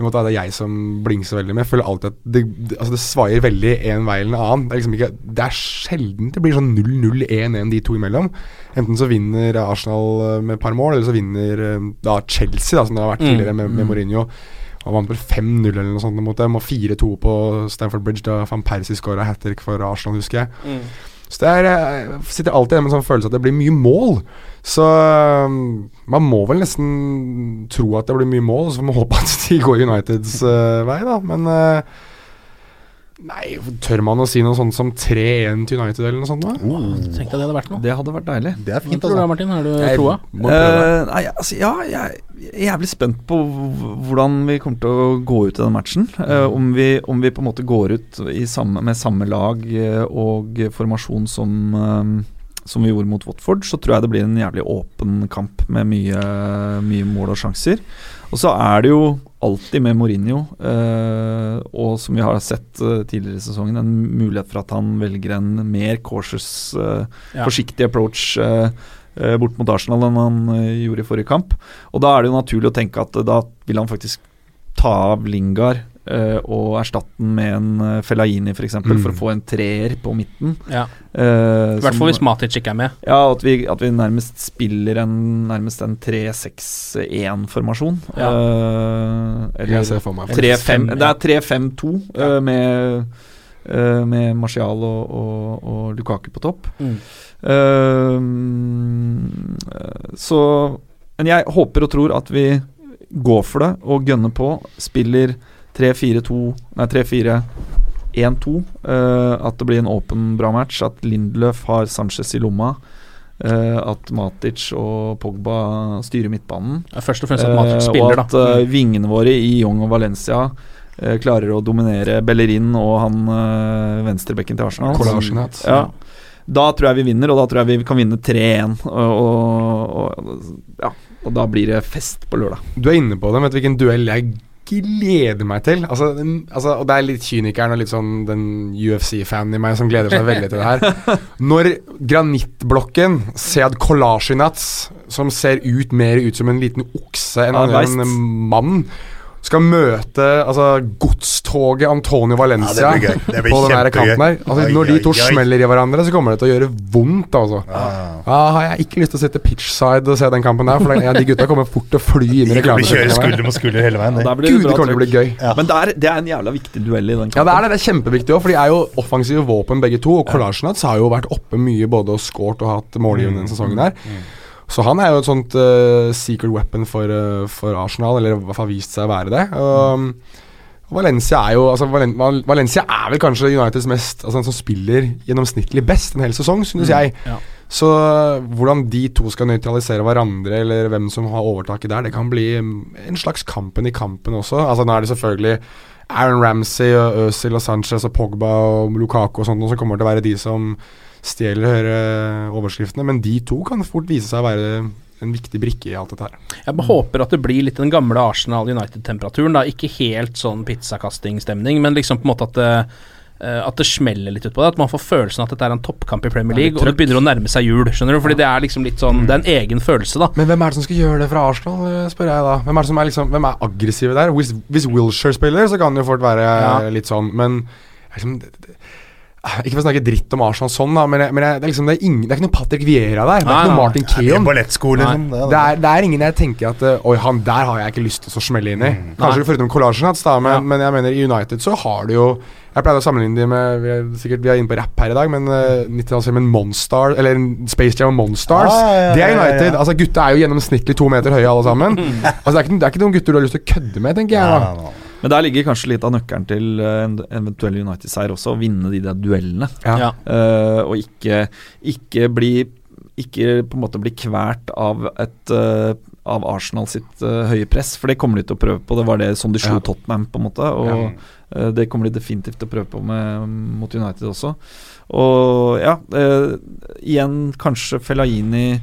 kan godt være det er jeg som blingser veldig med. Jeg føler alltid at det, det, altså det svaier veldig en vei eller en annen. Det er liksom ikke Det er sjelden det blir sånn 0-0-1-1 de to imellom. Enten så vinner Arsenal eh, med et par mål, eller så vinner eh, da Chelsea, da, som det har vært Mm, tidligere med, med mm. Mourinho. Han vant vel 5-0 eller noe sånt mot dem, og 4-2 på Stamford Bridge da van Persie skåra hat trick for Arsenal, husker jeg. Så det er, jeg sitter alltid igjen med en sånn følelse at det blir mye mål. Så um, man må vel nesten tro at det blir mye mål, så får man håpe at de går Uniteds uh, vei, da. Men uh, Nei, tør man å si noe sånt som 3-1 til United eller noe sånt? da? Tenk deg det hadde vært noe. Det hadde vært deilig. Det er Hva fint, tror du, altså. Martin? Har du Jeg troa? Uh. Eh, nei, altså, ja, jeg er jævlig spent på hvordan vi kommer til å gå ut i den matchen. Uh, om, vi, om vi på en måte går ut i samme, med samme lag eh, og formasjon som, uh, som vi gjorde mot Watford, så tror jeg det blir en jævlig åpen kamp med mye, mye mål og sjanser. Og så er det jo alltid med Mourinho, eh, og som vi har sett eh, tidligere i sesongen, en mulighet for at han velger en mer cautious, eh, Ja. forsiktig approach eh, eh, bort mot Arsenal enn han eh, gjorde i forrige kamp. Og da er det jo naturlig å tenke at da vil han faktisk ta av Lingard eh, og erstatte den med en uh, Fellaini f.eks., eksempel Mm. for å få en treer på midten. Ja. Uh, I hvert fall hvis Matic ikke er med. ja, at vi, at vi nærmest spiller en Nærmest en 3-6-1-formasjon. Ja. Uh, for meg 3-5 ja. Det er 3-5-2 eh, med, eh, med Martial og, og, og Lukaku på topp. Mm. Uh, så Men jeg håper og tror at vi går for det og gønner på. Spiller 3-4-2 Nei, 3-4-1-2. eh, at det blir en åpen, bra match. At Lindløf har Sanchez i lomma. eh, at Matic og Pogba styrer midtbanen. Ja, først og fremst at Matic spiller, spiller, og at da. eh, vingene våre i Young og Valencia eh, klarer å dominere Bellerin og han uh, venstrebekken til Arsenal. Kolasjnat. Ja. Da tror jeg vi vinner, og da tror jeg vi kan vinne 3-1. Og, og, og ja, og da blir det fest på lørdag. Du er inne på det. Vet du hvilken duell jeg gleder meg til? Altså, den, altså, og det er litt kynikeren og litt sånn den UFC-fanen i meg som gleder seg veldig til det her. Når granittblokken Sead Kolasjinats, som ser ut mer ut som en liten okse enn veist. en mann skal møte altså, godstoget Antonio Valencia Ja, det blir gøy. Det blir på den her kjempegøy. kanten her. Altså, når de to oi. smeller i hverandre, så kommer det til å gjøre vondt, altså. Da har jeg ikke lyst til å sitte pitchside og se den kampen der, for ja, de gutta kommer fort til å fly inn i De reklamen. til å skulder mot skulder hele veien. de. Gud, det kommer til å bli gøy. Men det er, det er en jævla viktig duell i den kampen. Ja, det er det. Det er kjempeviktig òg, for de er jo offensive våpen begge to. Og Kolasjnats har jo vært oppe mye både og scoret og hatt målgivende denne sesongen her. Så han er jo et sånt uh, secret weapon for, uh, for Arsenal, eller i hvert fall vist seg å være det. Um, Valencia er jo altså Valen Valencia er vel kanskje Uniteds mest Altså den som spiller gjennomsnittlig best en hel sesong, synes jeg. ja. Så øh, hvordan de to skal nøytralisere hverandre, eller hvem som har overtaket der, det kan bli mm, en slags kampen i kampen også. Altså Nå er det selvfølgelig Aaron Ramsey og Øzil og Sanchez og Pogba og Lukaku og sånt som kommer til å være de som stjeler høyere overskriftene, men de to kan fort vise seg å være en viktig brikke i alt dette her. Jeg bare håper at det blir litt den gamle Arsenal United-temperaturen. da Ikke helt sånn pizzakasting-stemning, men liksom på en måte at det, eh, at det smeller litt ut på det. At man får følelsen at dette er en toppkamp i Premier Det er League, og det begynner å nærme seg jul. Skjønner du Fordi det er liksom litt sånn Det er en egen følelse, da. Men hvem er det som skal gjøre det fra Arsenal, øh, spør jeg da. Hvem er det som er, liksom, hvem er aggressive der? Hvis, hvis Wilshere spiller, så kan det jo fort være Ja. litt sånn, men liksom, det, det, Ikke for å snakke dritt om Arsenal sånn, da, men, jeg, men jeg, det, er liksom, det, er ingen, det er ikke noe Patrick Vieira der. Det er Nei, ikke noe Martin Ja, det. Det er Det det ingen jeg tenker at øh, Oi, han der har jeg ikke lyst til å smelle inn i. Kanskje foruten da, men, Ja. men jeg mener i United så har du jo Jeg pleide å sammenligne de med Vi er, sikkert, vi er inne på rapp her i dag, men uh, 90-tallsfilmen Monstar Eller Space Jam og Monstars. Ah, ja, ja, det er United. ja. Altså Gutta er jo gjennomsnittlig to meter høye, alle sammen. Altså Det er ikke, det er ikke noen gutter du har lyst til å kødde med, tenker jeg. Da. Men der ligger kanskje litt av nøkkelen til eh, en eventuell United-seier også, å vinne de der duellene. Ja. Eh, og ikke, ikke bli Ikke på en måte bli kvært av et uh, Av Arsenal sitt uh, høye press, for det kommer de til å prøve på. Det var det som de slo Ja. Tottenham, på en måte. Og Ja. det kommer de definitivt til å prøve på med, mot United også. Og ja, eh, igjen kanskje Fellaini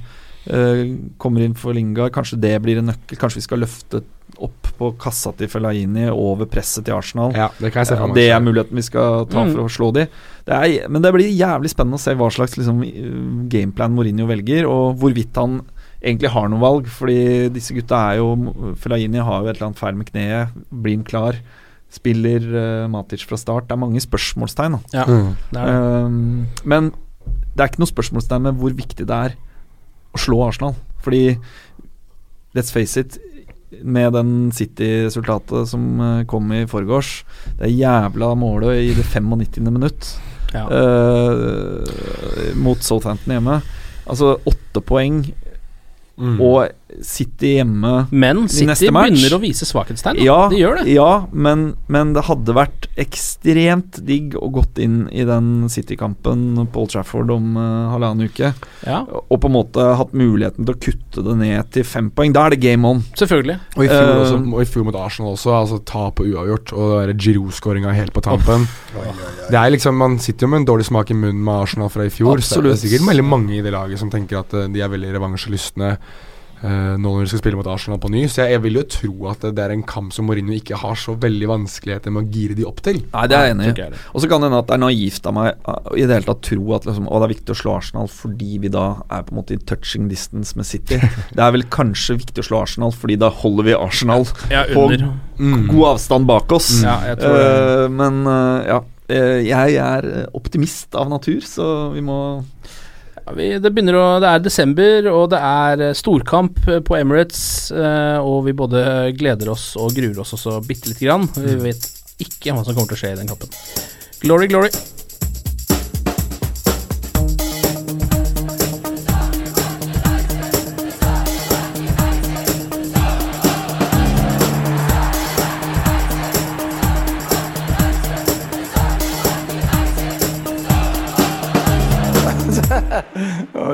kommer inn for Lingard. Kanskje det blir en nøkkel. Kanskje vi skal løfte opp på kassa til Fellaini over presset til Arsenal. Ja, det kan jeg se for meg. det er muligheten vi skal ta Mm. for å slå de. Det er, men det blir jævlig spennende å se hva slags liksom, uh, gameplan Mourinho velger, og hvorvidt han egentlig har noe valg. Fordi disse gutta er jo Fellaini har jo et eller annet feil med kneet. Blir han klar? Spiller uh, Matic fra start? Det er mange spørsmålstegn. Da. Ja, Mm. det er det. Um, men det er ikke noe spørsmålstegn med hvor viktig det er å slå Arsenal. Fordi let's face it, med den City-resultatet som uh, kom i forgårs, det jævla målet i det 95. minutt Ja. uh, mot Southampton hjemme Altså åtte poeng Mm. og City hjemme Men i City neste match. begynner å vise svakhetstegn. ja, De gjør det. Ja, men, men det hadde vært ekstremt digg å gått inn i den City-kampen på Old Trafford om uh, halvannen uke, Ja, og på en måte hatt muligheten til å kutte det ned til fem poeng. Da er det game on. selvfølgelig. Og i fjor, Eh, også, og i fjor mot Arsenal også, altså tap og uavgjort, og Giroud-skåringa helt på tampen. Det er liksom, Man sitter jo med en dårlig smak i munnen med Arsenal fra i fjor. Så det er sikkert veldig mange i det laget som tenker at eh, de er veldig revansjelystne eh, nå når de skal spille mot Arsenal på ny. Så jeg, jeg vil jo tro at det er en kamp som Mourinho ikke har så veldig vanskeligheter med å gire de opp til. Nei, det er jeg enig i. jeg. Og så kan det hende at det er naivt av meg uh, i det hele tatt tro at liksom, å, det er viktig å slå Arsenal fordi vi da er på en måte i touching distance med City. Det er vel kanskje viktig å slå Arsenal fordi da holder vi Arsenal Ja, på. Mm. god avstand bak oss. Ja, jeg tror. Eh, men uh, ja. eh, jeg er optimist av natur, så vi må Ja, vi, det, begynner å, det er desember, og det er eh, storkamp eh, på Emirates. eh, og vi både gleder oss og gruer oss også bitte lite grann. Vi vet ikke hva som kommer til å skje i den kampen. Glory, glory.